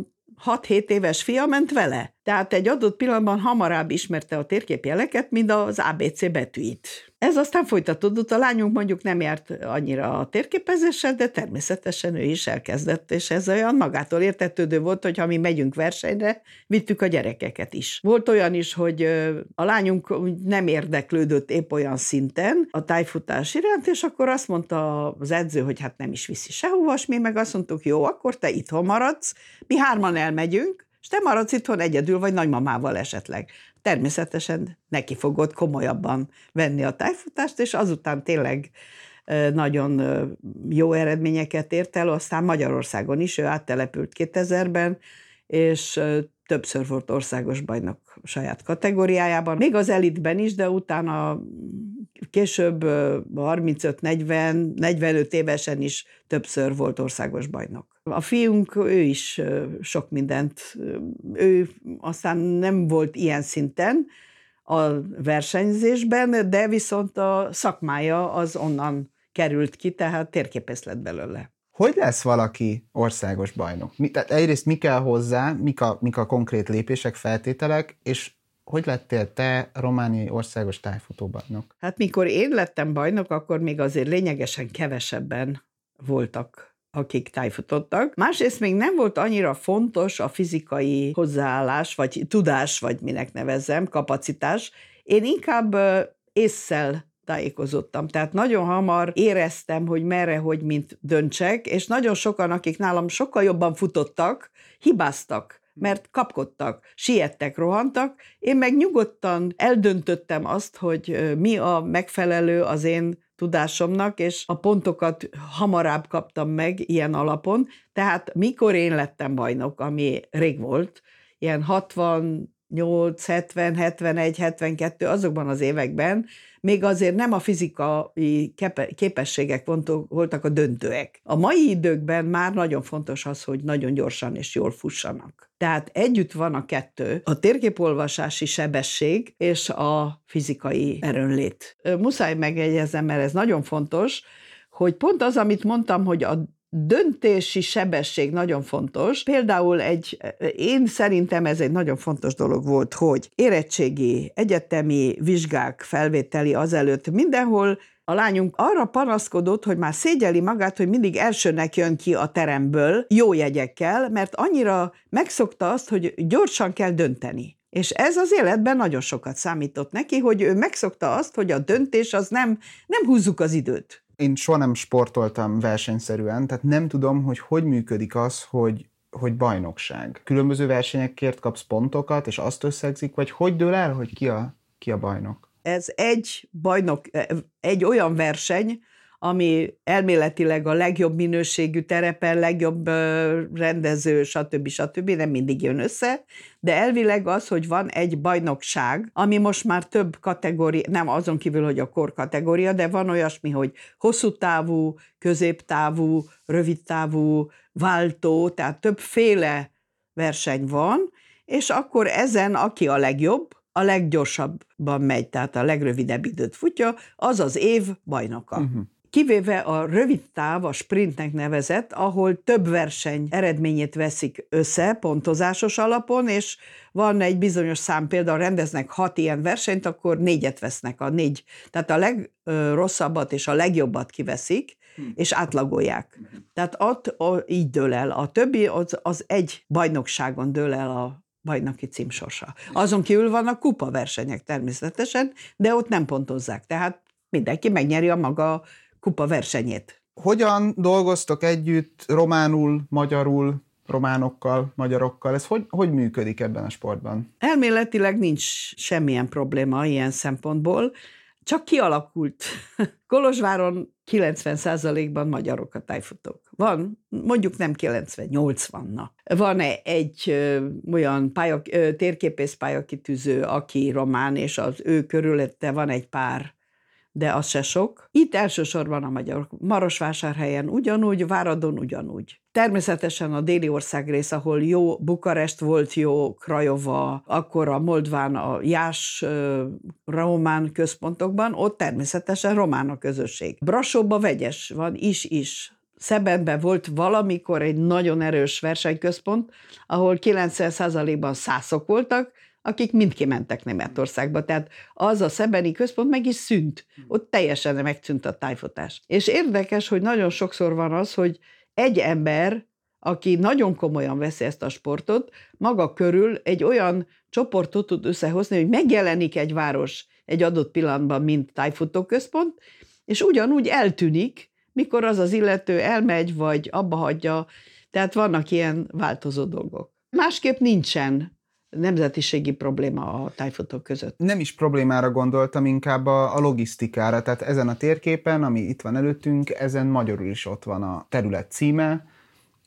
6-7 éves fia ment vele. Tehát egy adott pillanatban hamarabb ismerte a térképjeleket, mint az ABC betűit. Ez aztán folytatódott, a lányunk mondjuk nem járt annyira a térképezéssel, de természetesen ő is elkezdett, és ez olyan magától értetődő volt, hogy ha mi megyünk versenyre, vittük a gyerekeket is. Volt olyan is, hogy a lányunk nem érdeklődött épp olyan szinten a tájfutás iránt, és akkor azt mondta az edző, hogy hát nem is viszi sehova, és mi meg azt mondtuk, jó, akkor te itthon maradsz, mi hárman elmegyünk, és te maradsz itthon egyedül, vagy nagymamával esetleg. Természetesen neki fogod komolyabban venni a tájfutást, és azután tényleg nagyon jó eredményeket ért el, aztán Magyarországon is, ő áttelepült 2000-ben, és többször volt országos bajnok saját kategóriájában, még az elitben is, de utána később 35-40-45 évesen is többször volt országos bajnok. A fiunk, ő is sok mindent, ő aztán nem volt ilyen szinten a versenyzésben, de viszont a szakmája az onnan került ki, tehát térképész lett belőle Hogy lesz valaki országos bajnok? Mi, tehát egyrészt mi kell hozzá, mik a, mik a konkrét lépések, feltételek, és hogy lettél te romániai országos tájfutóbajnok? Hát mikor én lettem bajnok, akkor még azért lényegesen kevesebben voltak akik tájfutottak. Másrészt még nem volt annyira fontos a fizikai hozzáállás, vagy tudás, vagy minek nevezzem, kapacitás. Én inkább észszel tájékozottam. Tehát nagyon hamar éreztem, hogy merre, hogy mint döntsek, és nagyon sokan, akik nálam sokkal jobban futottak, hibáztak mert kapkodtak, siettek, rohantak. Én meg nyugodtan eldöntöttem azt, hogy mi a megfelelő az én tudásomnak, és a pontokat hamarabb kaptam meg ilyen alapon. Tehát mikor én lettem bajnok, ami rég volt, ilyen 68, 70, 71, 72, azokban az években még azért nem a fizikai képességek voltak a döntőek. A mai időkben már nagyon fontos az, hogy nagyon gyorsan és jól fussanak. Tehát együtt van a kettő, a térképolvasási sebesség és a fizikai erőnlét. Muszáj megjegyezem, mert ez nagyon fontos, hogy pont az, amit mondtam, hogy a döntési sebesség nagyon fontos. Például egy, én szerintem ez egy nagyon fontos dolog volt, hogy érettségi, egyetemi vizsgák felvételi azelőtt mindenhol a lányunk arra panaszkodott, hogy már szégyeli magát, hogy mindig elsőnek jön ki a teremből jó jegyekkel, mert annyira megszokta azt, hogy gyorsan kell dönteni. És ez az életben nagyon sokat számított neki, hogy ő megszokta azt, hogy a döntés az nem, nem húzzuk az időt én soha nem sportoltam versenyszerűen, tehát nem tudom, hogy hogy működik az, hogy hogy bajnokság. Különböző versenyekért kapsz pontokat, és azt összegzik, vagy hogy dől el, hogy ki a, ki a bajnok? Ez egy bajnok, egy olyan verseny, ami elméletileg a legjobb minőségű terepen, legjobb rendező, stb. stb. nem mindig jön össze, de elvileg az, hogy van egy bajnokság, ami most már több kategória, nem azon kívül, hogy a kor kategória, de van olyasmi, hogy hosszú távú, középtávú, rövid távú, váltó, tehát többféle verseny van, és akkor ezen, aki a legjobb, a leggyorsabban megy, tehát a legrövidebb időt futja, az az év bajnoka. Uh-huh kivéve a rövid táv, a sprintnek nevezett, ahol több verseny eredményét veszik össze pontozásos alapon, és van egy bizonyos szám, például rendeznek hat ilyen versenyt, akkor négyet vesznek, a négy, tehát a legrosszabbat és a legjobbat kiveszik, hmm. és átlagolják. Tehát ott így dől el. A többi az, az egy bajnokságon dől el a bajnoki címsorsa. Azon kívül vannak kupa versenyek természetesen, de ott nem pontozzák. Tehát mindenki megnyeri a maga kupa versenyét. Hogyan dolgoztok együtt románul, magyarul, románokkal, magyarokkal? Ez hogy, hogy működik ebben a sportban? Elméletileg nincs semmilyen probléma ilyen szempontból, csak kialakult. Kolozsváron 90%-ban magyarok a tájfutók. Van, mondjuk nem 90, 80 na. Van egy ö, olyan pálya, ö, térképész pályakitűző, aki román, és az ő körülötte van egy pár de az se sok. Itt elsősorban a magyar Marosvásárhelyen ugyanúgy, Váradon ugyanúgy. Természetesen a déli országrész, ahol jó Bukarest volt, jó Krajova, akkor a Moldván, a Jás román központokban, ott természetesen román a közösség. Brasóba vegyes van is-is. Szebenben volt valamikor egy nagyon erős versenyközpont, ahol 90%-ban szászok voltak, akik mind kimentek Németországba. Tehát az a szebeni központ meg is szűnt. Ott teljesen megszűnt a tájfutás. És érdekes, hogy nagyon sokszor van az, hogy egy ember, aki nagyon komolyan veszi ezt a sportot, maga körül egy olyan csoportot tud összehozni, hogy megjelenik egy város egy adott pillanatban, mint tájfutóközpont, és ugyanúgy eltűnik, mikor az az illető elmegy, vagy abba hagyja. Tehát vannak ilyen változó dolgok. Másképp nincsen nemzetiségi probléma a tájfutók között. Nem is problémára gondoltam, inkább a, a logisztikára. Tehát ezen a térképen, ami itt van előttünk, ezen magyarul is ott van a terület címe,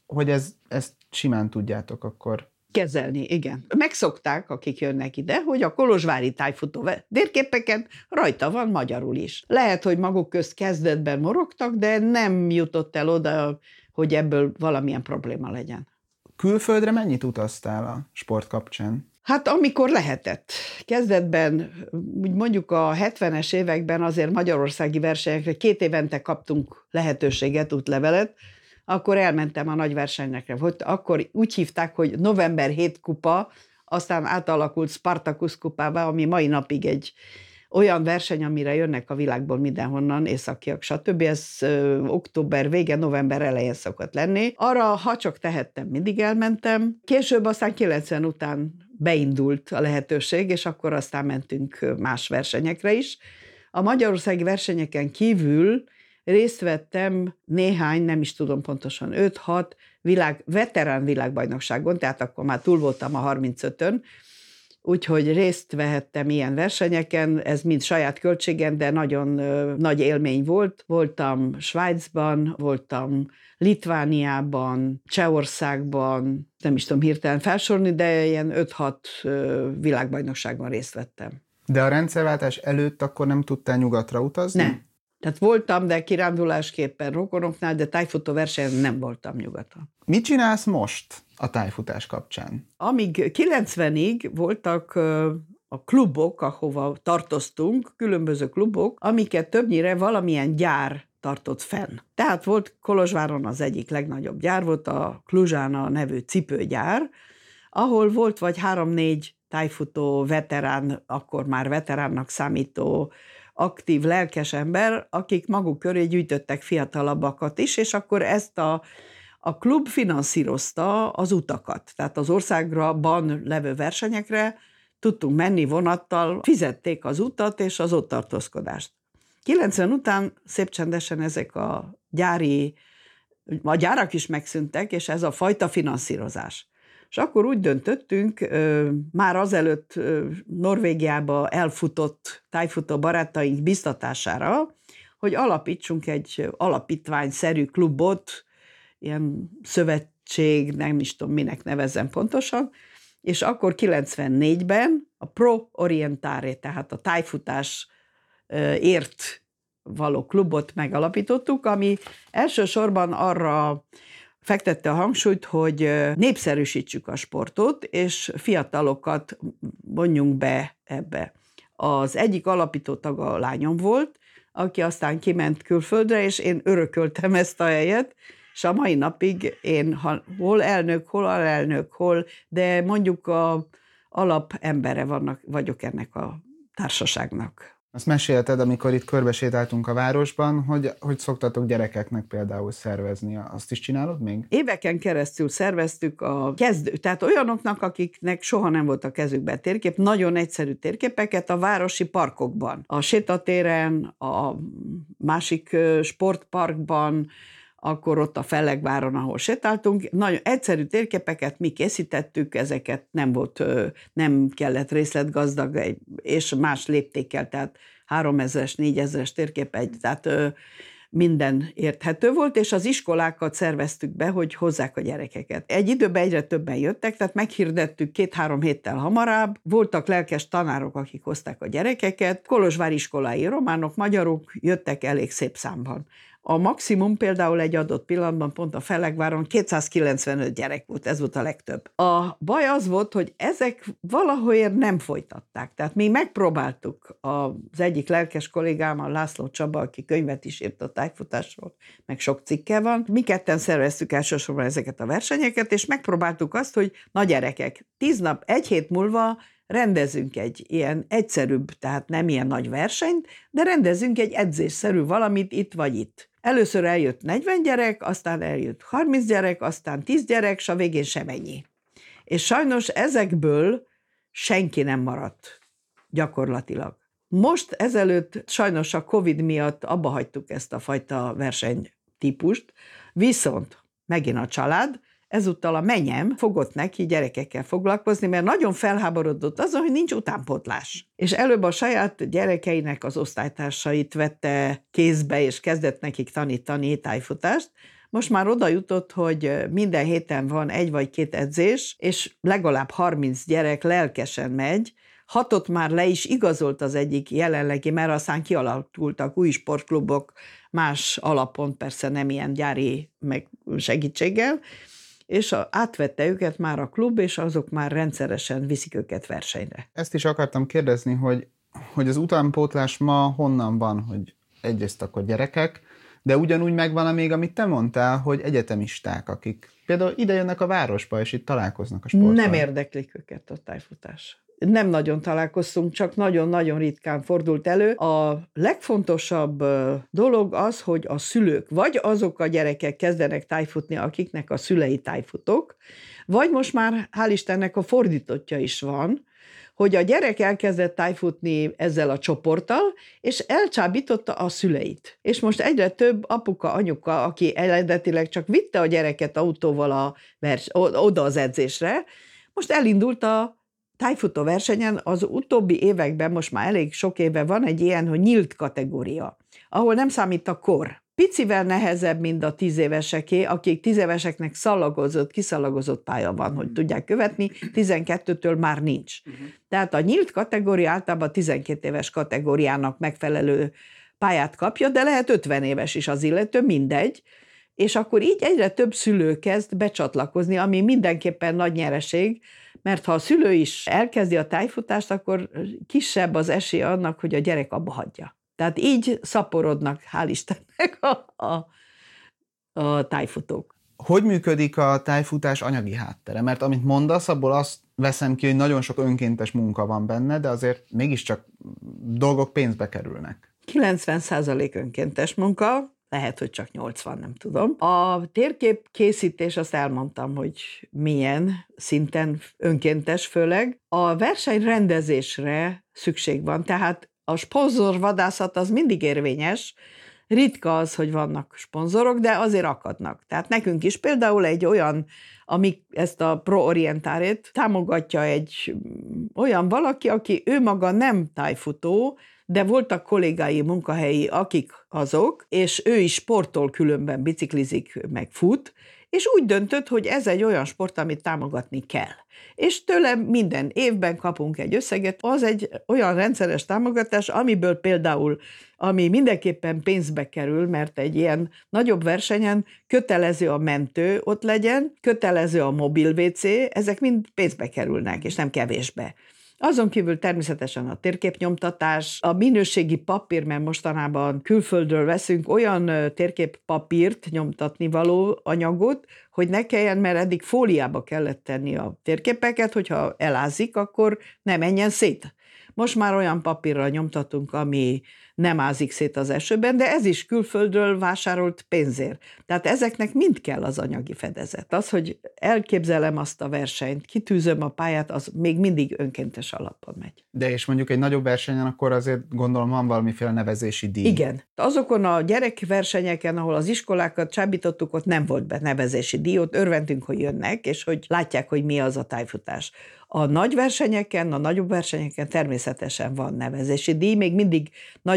hogy ez, ezt simán tudjátok akkor kezelni, igen. Megszokták, akik jönnek ide, hogy a kolozsvári tájfutó térképeken rajta van magyarul is. Lehet, hogy maguk közt kezdetben morogtak, de nem jutott el oda, hogy ebből valamilyen probléma legyen. Külföldre mennyit utaztál a sport kapcsán? Hát amikor lehetett. Kezdetben, úgy mondjuk a 70-es években azért magyarországi versenyekre két évente kaptunk lehetőséget, útlevelet, akkor elmentem a nagy versenyekre. Hogy akkor úgy hívták, hogy november 7 kupa, aztán átalakult Spartacus kupába, ami mai napig egy olyan verseny, amire jönnek a világból mindenhonnan, északiak, stb. Ez ö, október vége, november elején szokott lenni. Arra, ha csak tehettem, mindig elmentem. Később aztán 90 után beindult a lehetőség, és akkor aztán mentünk más versenyekre is. A magyarországi versenyeken kívül részt vettem néhány, nem is tudom pontosan, 5-6 világ, veterán világbajnokságon, tehát akkor már túl voltam a 35-ön, úgyhogy részt vehettem ilyen versenyeken, ez mind saját költségen, de nagyon ö, nagy élmény volt. Voltam Svájcban, voltam Litvániában, Csehországban, nem is tudom hirtelen felsorolni, de ilyen 5-6 világbajnokságban részt vettem. De a rendszerváltás előtt akkor nem tudtál nyugatra utazni? Nem. Tehát voltam, de kirándulásképpen rokonoknál, de tájfutó versenyen nem voltam nyugaton. Mit csinálsz most a tájfutás kapcsán? Amíg 90-ig voltak a klubok, ahova tartoztunk, különböző klubok, amiket többnyire valamilyen gyár tartott fenn. Tehát volt Kolozsváron az egyik legnagyobb gyár, volt a Kluzsána nevű cipőgyár, ahol volt vagy három-négy tájfutó veterán, akkor már veteránnak számító aktív, lelkes ember, akik maguk köré gyűjtöttek fiatalabbakat is, és akkor ezt a, a klub finanszírozta az utakat. Tehát az országban levő versenyekre tudtunk menni vonattal, fizették az utat és az ott tartózkodást. 90 után szép csendesen ezek a gyári, a gyárak is megszűntek, és ez a fajta finanszírozás. És akkor úgy döntöttünk, már azelőtt Norvégiába elfutott tájfutó barátaink biztatására, hogy alapítsunk egy alapítványszerű klubot, ilyen szövetség, nem is tudom, minek nevezem pontosan, és akkor 94-ben a Pro Orientare, tehát a tájfutás ért való klubot megalapítottuk, ami elsősorban arra fektette a hangsúlyt, hogy népszerűsítsük a sportot, és fiatalokat vonjunk be ebbe. Az egyik alapító tag a lányom volt, aki aztán kiment külföldre, és én örököltem ezt a helyet, és a mai napig én ha, hol elnök, hol alelnök, hol, de mondjuk a alap embere vannak, vagyok ennek a társaságnak. Azt mesélted, amikor itt körbesétáltunk a városban, hogy, hogy szoktatok gyerekeknek például szervezni. Azt is csinálod még? Éveken keresztül szerveztük a kezdő, tehát olyanoknak, akiknek soha nem volt a kezükben térkép, nagyon egyszerű térképeket a városi parkokban. A sétatéren, a másik sportparkban, akkor ott a Fellegváron, ahol sétáltunk, nagyon egyszerű térképeket mi készítettük, ezeket nem volt, nem kellett részletgazdag, és más léptékkel, tehát 3000-es, 4000-es térkép egy, tehát minden érthető volt, és az iskolákat szerveztük be, hogy hozzák a gyerekeket. Egy időben egyre többen jöttek, tehát meghirdettük két-három héttel hamarabb. Voltak lelkes tanárok, akik hozták a gyerekeket. Kolozsvári iskolai románok, magyarok jöttek elég szép számban. A maximum például egy adott pillanatban pont a Felegváron 295 gyerek volt, ez volt a legtöbb. A baj az volt, hogy ezek valahogy nem folytatták. Tehát mi megpróbáltuk az egyik lelkes kollégám, a László Csaba, aki könyvet is írt a tájfutásról, meg sok cikke van. Mi ketten szerveztük elsősorban ezeket a versenyeket, és megpróbáltuk azt, hogy na gyerekek, tíz nap, egy hét múlva rendezünk egy ilyen egyszerűbb, tehát nem ilyen nagy versenyt, de rendezünk egy edzésszerű valamit itt vagy itt. Először eljött 40 gyerek, aztán eljött 30 gyerek, aztán 10 gyerek, és a végén semennyi. És sajnos ezekből senki nem maradt gyakorlatilag. Most ezelőtt sajnos a Covid miatt abba hagytuk ezt a fajta versenytípust, viszont megint a család, ezúttal a menyem fogott neki gyerekekkel foglalkozni, mert nagyon felháborodott azon, hogy nincs utánpotlás. És előbb a saját gyerekeinek az osztálytársait vette kézbe, és kezdett nekik tanítani tájfutást, most már oda jutott, hogy minden héten van egy vagy két edzés, és legalább 30 gyerek lelkesen megy, hatot már le is igazolt az egyik jelenlegi, mert aztán kialakultak új sportklubok, más alapon, persze nem ilyen gyári meg segítséggel, és a, átvette őket már a klub, és azok már rendszeresen viszik őket versenyre. Ezt is akartam kérdezni, hogy, hogy az utánpótlás ma honnan van, hogy egyrészt akkor gyerekek, De ugyanúgy megvan még, amit te mondtál, hogy egyetemisták, akik például ide jönnek a városba, és itt találkoznak a sporttal. Nem érdeklik őket a tájfutás nem nagyon találkoztunk, csak nagyon-nagyon ritkán fordult elő. A legfontosabb dolog az, hogy a szülők, vagy azok a gyerekek kezdenek tájfutni, akiknek a szülei tájfutók, vagy most már hál' Istennek a fordítottja is van, hogy a gyerek elkezdett tájfutni ezzel a csoporttal, és elcsábította a szüleit. És most egyre több apuka, anyuka, aki eredetileg csak vitte a gyereket autóval a vers, oda az edzésre, most elindult a tájfutó versenyen az utóbbi években, most már elég sok éve van egy ilyen, hogy nyílt kategória, ahol nem számít a kor. Picivel nehezebb, mint a tíz éveseké, akik tíz éveseknek szalagozott, kiszalagozott pálya van, hogy tudják követni, 12-től már nincs. Uh-huh. Tehát a nyílt kategória általában 12 éves kategóriának megfelelő pályát kapja, de lehet 50 éves is az illető, mindegy. És akkor így egyre több szülő kezd becsatlakozni, ami mindenképpen nagy nyereség, mert ha a szülő is elkezdi a tájfutást, akkor kisebb az esély annak, hogy a gyerek abba hagyja. Tehát így szaporodnak, hál' Istennek, a, a, a tájfutók. Hogy működik a tájfutás anyagi háttere? Mert amit mondasz, abból azt veszem ki, hogy nagyon sok önkéntes munka van benne, de azért mégiscsak dolgok pénzbe kerülnek. 90% önkéntes munka, lehet, hogy csak 80, nem tudom. A térkép készítés, azt elmondtam, hogy milyen szinten önkéntes főleg. A verseny rendezésre szükség van, tehát a sponzorvadászat az mindig érvényes, ritka az, hogy vannak sponzorok, de azért akadnak. Tehát nekünk is például egy olyan, ami ezt a proorientárét támogatja egy olyan valaki, aki ő maga nem tájfutó, de voltak kollégái munkahelyi, akik azok, és ő is sportol különben, biciklizik, meg fut, és úgy döntött, hogy ez egy olyan sport, amit támogatni kell. És tőle minden évben kapunk egy összeget, az egy olyan rendszeres támogatás, amiből például, ami mindenképpen pénzbe kerül, mert egy ilyen nagyobb versenyen kötelező a mentő ott legyen, kötelező a mobil WC, ezek mind pénzbe kerülnek, és nem kevésbe. Azon kívül természetesen a térképnyomtatás, a minőségi papír, mert mostanában külföldről veszünk olyan térképpapírt, nyomtatni való anyagot, hogy ne kelljen, mert eddig fóliába kellett tenni a térképeket, hogyha elázik, akkor ne menjen szét. Most már olyan papírral nyomtatunk, ami nem ázik szét az esőben, de ez is külföldről vásárolt pénzért. Tehát ezeknek mind kell az anyagi fedezet. Az, hogy elképzelem azt a versenyt, kitűzöm a pályát, az még mindig önkéntes alapon megy. De és mondjuk egy nagyobb versenyen, akkor azért gondolom van valamiféle nevezési díj. Igen. Azokon a gyerekversenyeken, ahol az iskolákat csábítottuk, ott nem volt benevezési díj, ott örventünk, hogy jönnek, és hogy látják, hogy mi az a tájfutás. A nagy versenyeken, a nagyobb versenyeken természetesen van nevezési díj, még mindig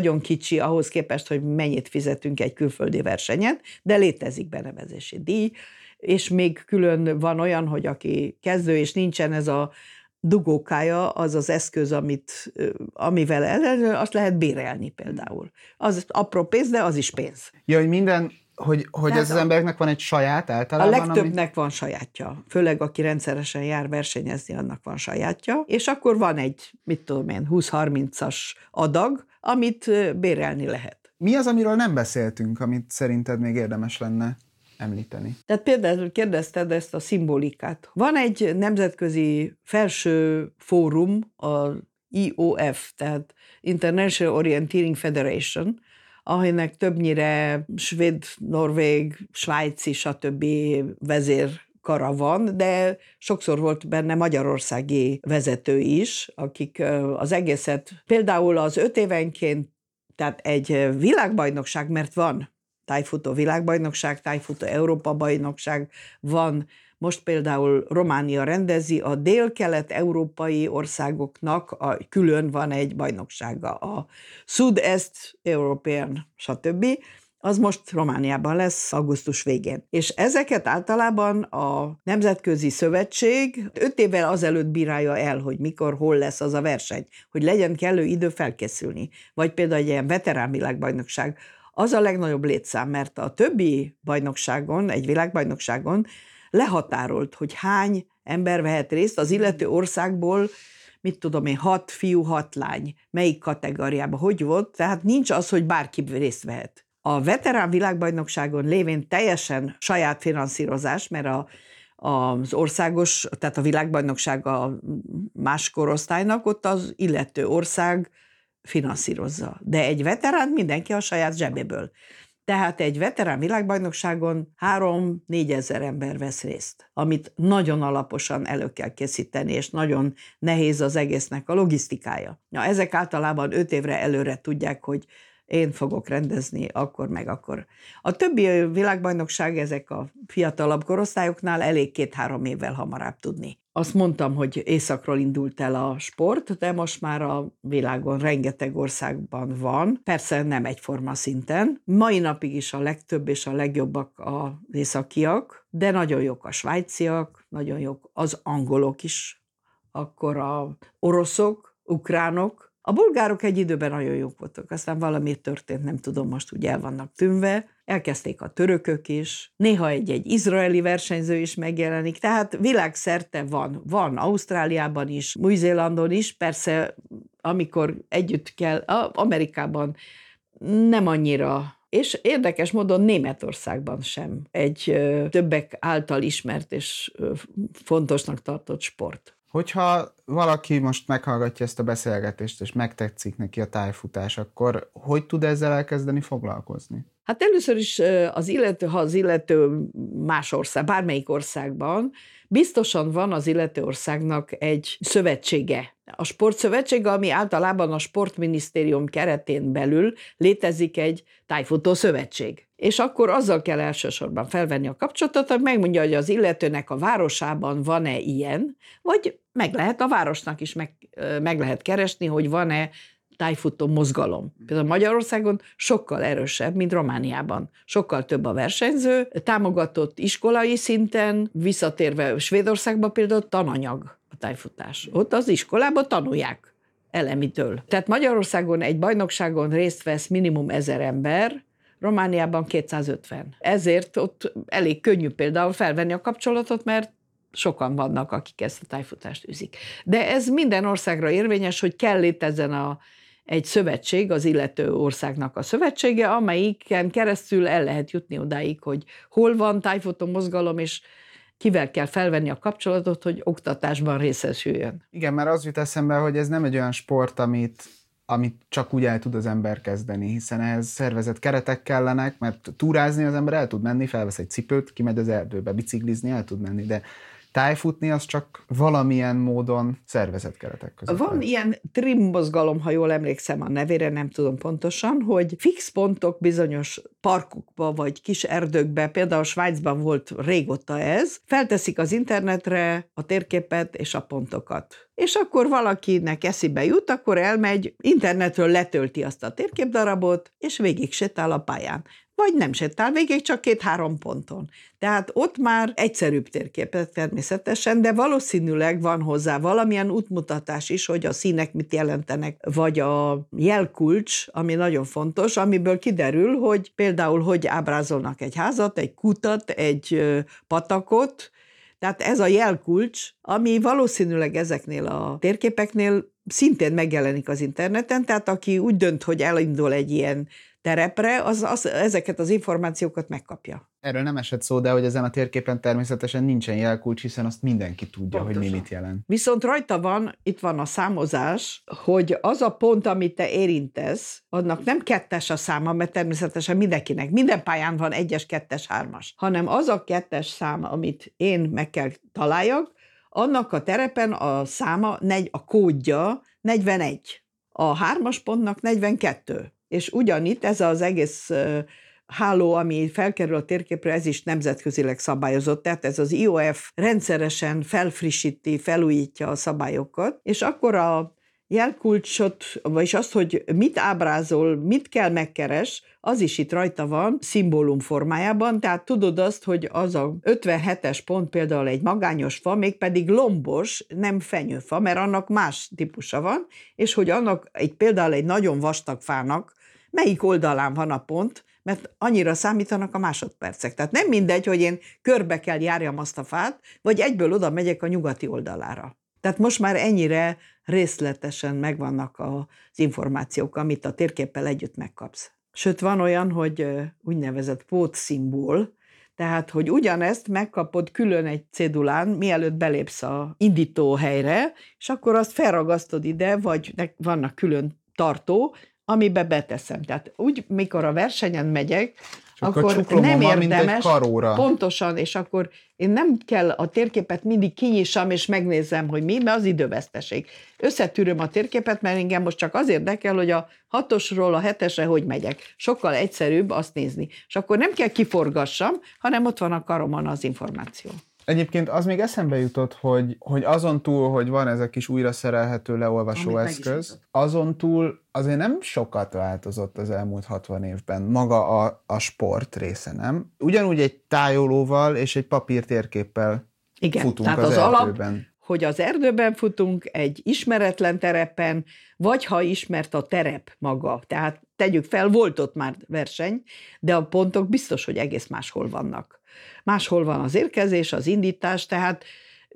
nagyon kicsi ahhoz képest, hogy mennyit fizetünk egy külföldi versenyen, de létezik benevezési díj, és még külön van olyan, hogy aki kezdő, és nincsen ez a dugókája, az az eszköz, amit, amivel el, azt lehet bérelni például. Az apró pénz, de az is pénz. Ja, hogy minden hogy, hogy ez az embereknek van egy saját általában? A legtöbbnek ami... van sajátja. Főleg aki rendszeresen jár versenyezni, annak van sajátja. És akkor van egy, mit tudom én, 20-30-as adag, amit bérelni lehet. Mi az, amiről nem beszéltünk, amit szerinted még érdemes lenne említeni? Tehát például kérdezted ezt a szimbolikát. Van egy nemzetközi felső fórum, a IOF, tehát International Orienteering Federation, aminek többnyire svéd, norvég, svájci, stb. vezér kara van, de sokszor volt benne magyarországi vezető is, akik az egészet, például az öt évenként, tehát egy világbajnokság, mert van tájfutó világbajnokság, tájfutó Európa bajnokság, van most például Románia rendezi, a dél-kelet-európai országoknak a, külön van egy bajnoksága, a Sud-Est European, stb., az most Romániában lesz augusztus végén. És ezeket általában a Nemzetközi Szövetség öt évvel azelőtt bírálja el, hogy mikor, hol lesz az a verseny, hogy legyen kellő idő felkészülni. Vagy például egy ilyen veterán világbajnokság, az a legnagyobb létszám, mert a többi bajnokságon, egy világbajnokságon lehatárolt, hogy hány ember vehet részt az illető országból, mit tudom én, hat fiú, hat lány, melyik kategóriában, hogy volt, tehát nincs az, hogy bárki részt vehet. A veterán világbajnokságon lévén teljesen saját finanszírozás, mert a, az országos, tehát a világbajnokság a más korosztálynak, ott az illető ország finanszírozza. De egy veterán mindenki a saját zsebéből. Tehát egy veterán világbajnokságon 3-4 ezer ember vesz részt, amit nagyon alaposan elő kell készíteni, és nagyon nehéz az egésznek a logisztikája. Ja, ezek általában 5 évre előre tudják, hogy én fogok rendezni akkor meg akkor. A többi világbajnokság ezek a fiatalabb korosztályoknál elég két-három évvel hamarabb tudni. Azt mondtam, hogy északról indult el a sport, de most már a világon rengeteg országban van, persze nem egyforma szinten. Mai napig is a legtöbb és a legjobbak az északiak, de nagyon jók a svájciak, nagyon jók az angolok is, akkor a oroszok, ukránok, a bulgárok egy időben nagyon jók voltak, aztán valami történt, nem tudom, most ugye el vannak tűnve, elkezdték a törökök is, néha egy-egy izraeli versenyző is megjelenik, tehát világszerte van, van Ausztráliában is, Új-Zélandon is, persze amikor együtt kell, Amerikában nem annyira és érdekes módon Németországban sem egy többek által ismert és fontosnak tartott sport. Hogyha valaki most meghallgatja ezt a beszélgetést, és megtetszik neki a tájfutás, akkor hogy tud ezzel elkezdeni foglalkozni? Hát először is az illető, ha az illető más ország, bármelyik országban, biztosan van az illető országnak egy szövetsége. A sportszövetség, ami általában a sportminisztérium keretén belül létezik egy tájfutó szövetség. És akkor azzal kell elsősorban felvenni a kapcsolatot, hogy megmondja, hogy az illetőnek a városában van-e ilyen, vagy meg lehet a városnak is meg, meg lehet keresni, hogy van-e tájfutó mozgalom. Például Magyarországon sokkal erősebb, mint Romániában. Sokkal több a versenyző, támogatott iskolai szinten, visszatérve Svédországban például tananyag a tájfutás. Ott az iskolában tanulják elemitől. Tehát Magyarországon egy bajnokságon részt vesz minimum ezer ember, Romániában 250. Ezért ott elég könnyű például felvenni a kapcsolatot, mert sokan vannak, akik ezt a tájfutást űzik. De ez minden országra érvényes, hogy kell létezzen a, egy szövetség, az illető országnak a szövetsége, amelyiken keresztül el lehet jutni odáig, hogy hol van tájfutó mozgalom, és kivel kell felvenni a kapcsolatot, hogy oktatásban részesüljön. Igen, mert az jut eszembe, hogy ez nem egy olyan sport, amit amit csak úgy el tud az ember kezdeni, hiszen ehhez szervezett keretek kellenek, mert túrázni az ember el tud menni, felvesz egy cipőt, kimegy az erdőbe, biciklizni el tud menni, de tájfutni az csak valamilyen módon szervezett keretek között. Van ilyen trim mozgalom, ha jól emlékszem a nevére, nem tudom pontosan, hogy fix pontok bizonyos parkokba vagy kis erdőkbe, például Svájcban volt régóta ez, felteszik az internetre a térképet és a pontokat. És akkor valakinek eszibe jut, akkor elmegy, internetről letölti azt a térképdarabot, és végig sétál a pályán vagy nem sétál végig, csak két-három ponton. Tehát ott már egyszerűbb térképet természetesen, de valószínűleg van hozzá valamilyen útmutatás is, hogy a színek mit jelentenek, vagy a jelkulcs, ami nagyon fontos, amiből kiderül, hogy például hogy ábrázolnak egy házat, egy kutat, egy patakot, tehát ez a jelkulcs, ami valószínűleg ezeknél a térképeknél szintén megjelenik az interneten, tehát aki úgy dönt, hogy elindul egy ilyen terepre, az, az ezeket az információkat megkapja. Erről nem esett szó, de hogy ezen a térképen természetesen nincsen jelkulcs, hiszen azt mindenki tudja, Pontosan. hogy mi mit jelent. Viszont rajta van, itt van a számozás, hogy az a pont, amit te érintesz, annak nem kettes a száma, mert természetesen mindenkinek, minden pályán van egyes, kettes, hármas, hanem az a kettes szám, amit én meg kell találjak, annak a terepen a száma, a kódja 41. A hármas pontnak 42 és ugyanitt ez az egész háló, ami felkerül a térképre, ez is nemzetközileg szabályozott, tehát ez az IOF rendszeresen felfrissíti, felújítja a szabályokat, és akkor a jelkulcsot, vagyis azt, hogy mit ábrázol, mit kell megkeres, az is itt rajta van, szimbólum formájában, tehát tudod azt, hogy az a 57-es pont például egy magányos fa, mégpedig lombos, nem fenyőfa, mert annak más típusa van, és hogy annak egy például egy nagyon vastag fának melyik oldalán van a pont, mert annyira számítanak a másodpercek. Tehát nem mindegy, hogy én körbe kell járjam azt a fát, vagy egyből oda megyek a nyugati oldalára. Tehát most már ennyire részletesen megvannak az információk, amit a térképpel együtt megkapsz. Sőt, van olyan, hogy úgynevezett pótszimbol, tehát, hogy ugyanezt megkapod külön egy cédulán, mielőtt belépsz a indító helyre, és akkor azt felragasztod ide, vagy vannak külön tartó, amibe beteszem. Tehát úgy, mikor a versenyen megyek, akkor, nem érdemes, karóra. pontosan, és akkor én nem kell a térképet mindig kinyissam, és megnézem, hogy mi, mert az időveszteség. Összetűröm a térképet, mert engem most csak az érdekel, hogy a hatosról a hetesre hogy megyek. Sokkal egyszerűbb azt nézni. És akkor nem kell kiforgassam, hanem ott van a karomon az információ. Egyébként az még eszembe jutott, hogy, hogy azon túl, hogy van ez a kis újra szerelhető leolvasó eszköz, azon túl azért nem sokat változott az elmúlt 60 évben maga a, a sport része, nem? Ugyanúgy egy tájolóval és egy papírtérképpel Igen, futunk tehát az, az erdőben. Alap, hogy az erdőben futunk, egy ismeretlen terepen, vagy ha ismert a terep maga. Tehát tegyük fel, volt ott már verseny, de a pontok biztos, hogy egész máshol vannak máshol van az érkezés, az indítás, tehát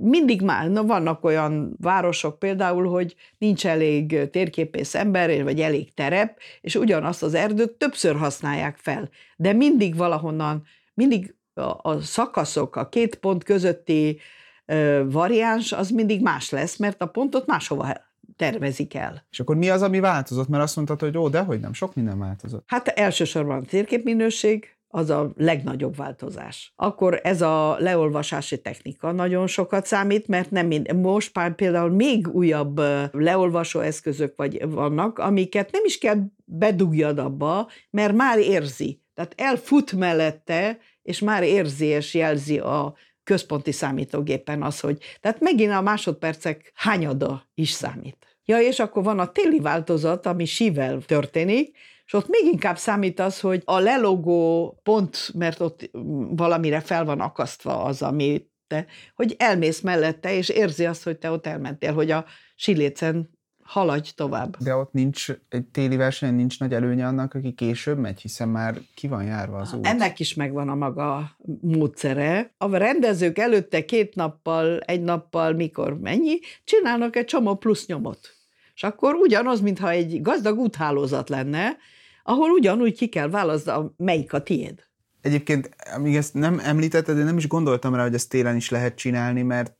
mindig már, na vannak olyan városok például, hogy nincs elég térképész ember, vagy elég terep, és ugyanazt az erdőt többször használják fel. De mindig valahonnan, mindig a, a szakaszok, a két pont közötti ö, variáns, az mindig más lesz, mert a pontot máshova tervezik el. És akkor mi az, ami változott? Mert azt mondtad, hogy ó, de hogy nem, sok minden változott. Hát elsősorban a térképminőség, az a legnagyobb változás. Akkor ez a leolvasási technika nagyon sokat számít, mert nem mind, most pár például még újabb leolvasó eszközök vagy vannak, amiket nem is kell bedugjad abba, mert már érzi. Tehát elfut mellette, és már érzi és jelzi a központi számítógépen az, hogy tehát megint a másodpercek hányada is számít. Ja, és akkor van a téli változat, ami sível történik, és ott még inkább számít az, hogy a lelogó pont, mert ott valamire fel van akasztva az, ami te, hogy elmész mellette, és érzi azt, hogy te ott elmentél, hogy a silécen haladj tovább. De ott nincs, egy téli versenyen nincs nagy előnye annak, aki később megy, hiszen már ki van járva az út. Ennek is megvan a maga módszere. A rendezők előtte két nappal, egy nappal, mikor mennyi, csinálnak egy csomó plusz nyomot. És akkor ugyanaz, mintha egy gazdag úthálózat lenne, ahol ugyanúgy ki kell választani, melyik a tiéd. Egyébként, amíg ezt nem említetted, de nem is gondoltam rá, hogy ezt télen is lehet csinálni, mert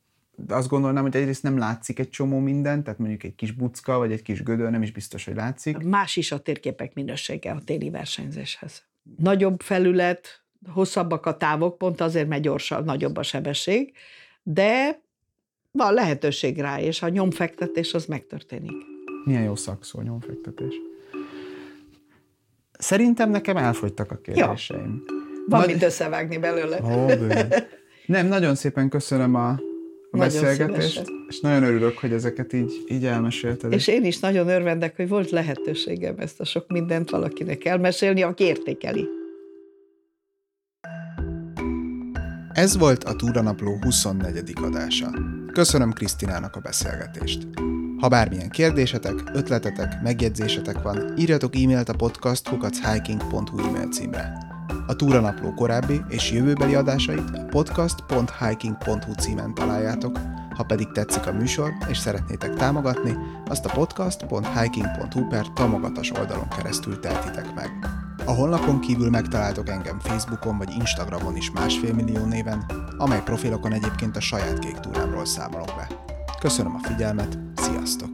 azt gondolnám, hogy egyrészt nem látszik egy csomó minden, tehát mondjuk egy kis bucka, vagy egy kis gödör nem is biztos, hogy látszik. Más is a térképek minősége a téli versenyzéshez. Nagyobb felület, hosszabbak a távok, pont azért, mert gyorsabb, nagyobb a sebesség, de van lehetőség rá, és a nyomfektetés az megtörténik. Milyen jó szakszó nyomfektetés. Szerintem nekem elfogytak a kérdéseim. Ja. Van Nagy... mit összevágni belőle. Ó, Nem, nagyon szépen köszönöm a, a beszélgetést, szívesen. és nagyon örülök, hogy ezeket így, így elmesélted. És én is nagyon örvendek, hogy volt lehetőségem ezt a sok mindent valakinek elmesélni, aki értékeli. Ez volt a Túranapló 24. adása. Köszönöm Krisztinának a beszélgetést. Ha bármilyen kérdésetek, ötletetek, megjegyzésetek van, írjatok e-mailt a podcast kukachhiking.hu e-mail címre. A túranapló korábbi és jövőbeli adásait a podcast.hiking.hu címen találjátok, ha pedig tetszik a műsor és szeretnétek támogatni, azt a podcast.hiking.hu per támogatas oldalon keresztül tehetitek meg. A honlapon kívül megtaláltok engem Facebookon vagy Instagramon is másfél millió néven, amely profilokon egyébként a saját kék túrámról számolok be. Köszönöm a figyelmet, sziasztok!